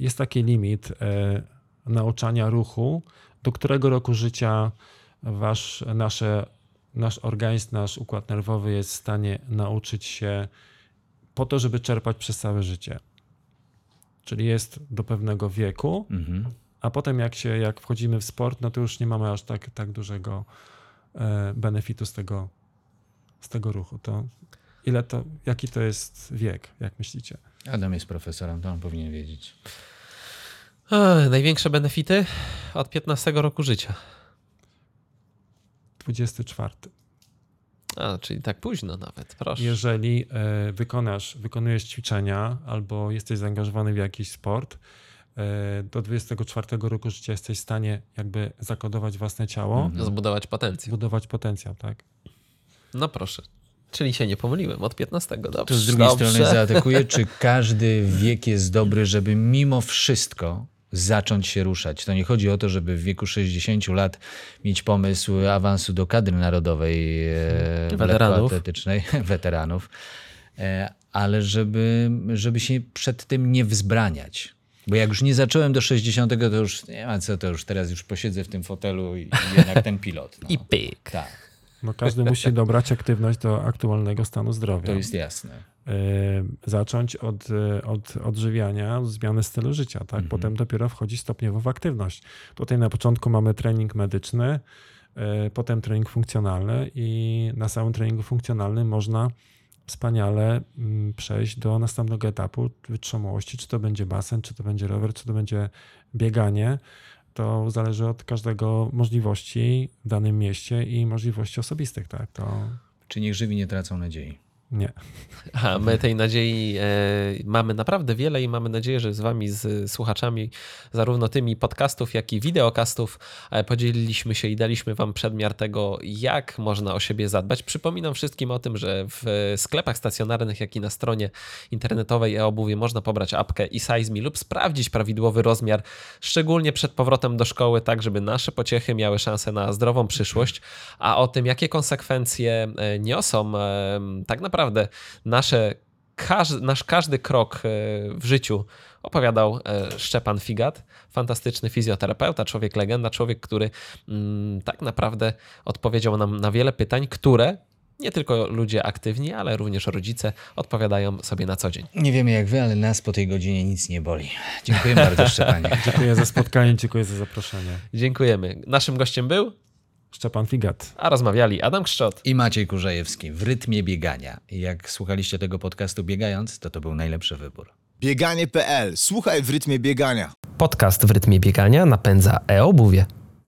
jest taki limit e, nauczania ruchu, do którego roku życia wasz, nasze, nasz organizm, nasz układ nerwowy jest w stanie nauczyć się po to, żeby czerpać przez całe życie. Czyli jest do pewnego wieku, Mhm. a potem jak się, jak wchodzimy w sport, no to już nie mamy aż tak, tak dużego e, benefitu z tego, z tego ruchu. To ile to, jaki to jest wiek, jak myślicie? Adam jest profesorem, to on powinien wiedzieć. Ech, największe benefity od 15 roku życia. 24. A, czyli tak późno nawet, proszę. Jeżeli e, wykonasz, wykonujesz ćwiczenia albo jesteś zaangażowany w jakiś sport, e, do 24 roku życia jesteś w stanie jakby zakodować własne ciało, Zbudować potencjał. budować potencjał, tak? No proszę. Czyli się nie pomyliłem, od 15. Dobrze, To z drugiej dobrze. strony zaatakuję, czy [laughs] każdy wiek jest dobry, żeby mimo wszystko zacząć się ruszać. To nie chodzi o to, żeby w wieku 60 lat mieć pomysł awansu do kadry narodowej e, Weteranów. lekkoatletycznej, [laughs] weteranów, e, ale żeby, żeby się przed tym nie wzbraniać. Bo jak już nie zacząłem do 60, to już nie ma co, to już teraz już posiedzę w tym fotelu i, i [laughs] jednak ten pilot. No. I pyk. Tak, No każdy musi dobrać aktywność do aktualnego stanu zdrowia. to jest jasne. E, zacząć od, e, od odżywiania, od zmiany stylu życia, tak? Potem dopiero wchodzi stopniowo w aktywność. Tutaj na początku mamy trening medyczny, e, potem trening funkcjonalny i na samym treningu funkcjonalnym można wspaniale mm, przejść do następnego etapu wytrzymałości, czy to będzie basen, czy to będzie rower, czy to będzie bieganie. To zależy od każdego możliwości w danym mieście i możliwości osobistych, tak? To Czy niech żywi nie tracą nadziei. Nie. [laughs] A my tej nadziei e, mamy naprawdę wiele i mamy nadzieję, że z wami, z słuchaczami, zarówno tymi podcastów, jak i wideokastów, e, podzieliliśmy się i daliśmy wam przedmiar tego, jak można o siebie zadbać. Przypominam wszystkim o tym, że w sklepach stacjonarnych, jak i na stronie internetowej e-obuwie można pobrać apkę i Size Me lub sprawdzić prawidłowy rozmiar, szczególnie przed powrotem do szkoły, tak żeby nasze pociechy miały szansę na zdrową przyszłość, a o tym, jakie konsekwencje e, niosą tak naprawdę nasze, każdy, nasz każdy krok e, w życiu opowiadał e, Szczepan Figat, fantastyczny fizjoterapeuta, człowiek legenda, człowiek, który mm, tak naprawdę odpowiedział nam na wiele pytań, które nie tylko ludzie aktywni, ale również rodzice odpowiadają sobie na co dzień. Nie wiemy jak wy, ale nas po tej godzinie nic nie boli. Dziękuję bardzo, [laughs] Szczepanie. Dziękuję za spotkanie, dziękuję za zaproszenie. Dziękujemy. Naszym gościem był, Szczepan Figat. a rozmawiali Adam Kszczot. I Maciej Kurzajewski w rytmie biegania. I Jak słuchaliście tego podcastu biegając, to to był najlepszy wybór. Bieganie.pl. Słuchaj w rytmie biegania. Podcast w rytmie biegania napędza e-obuwie.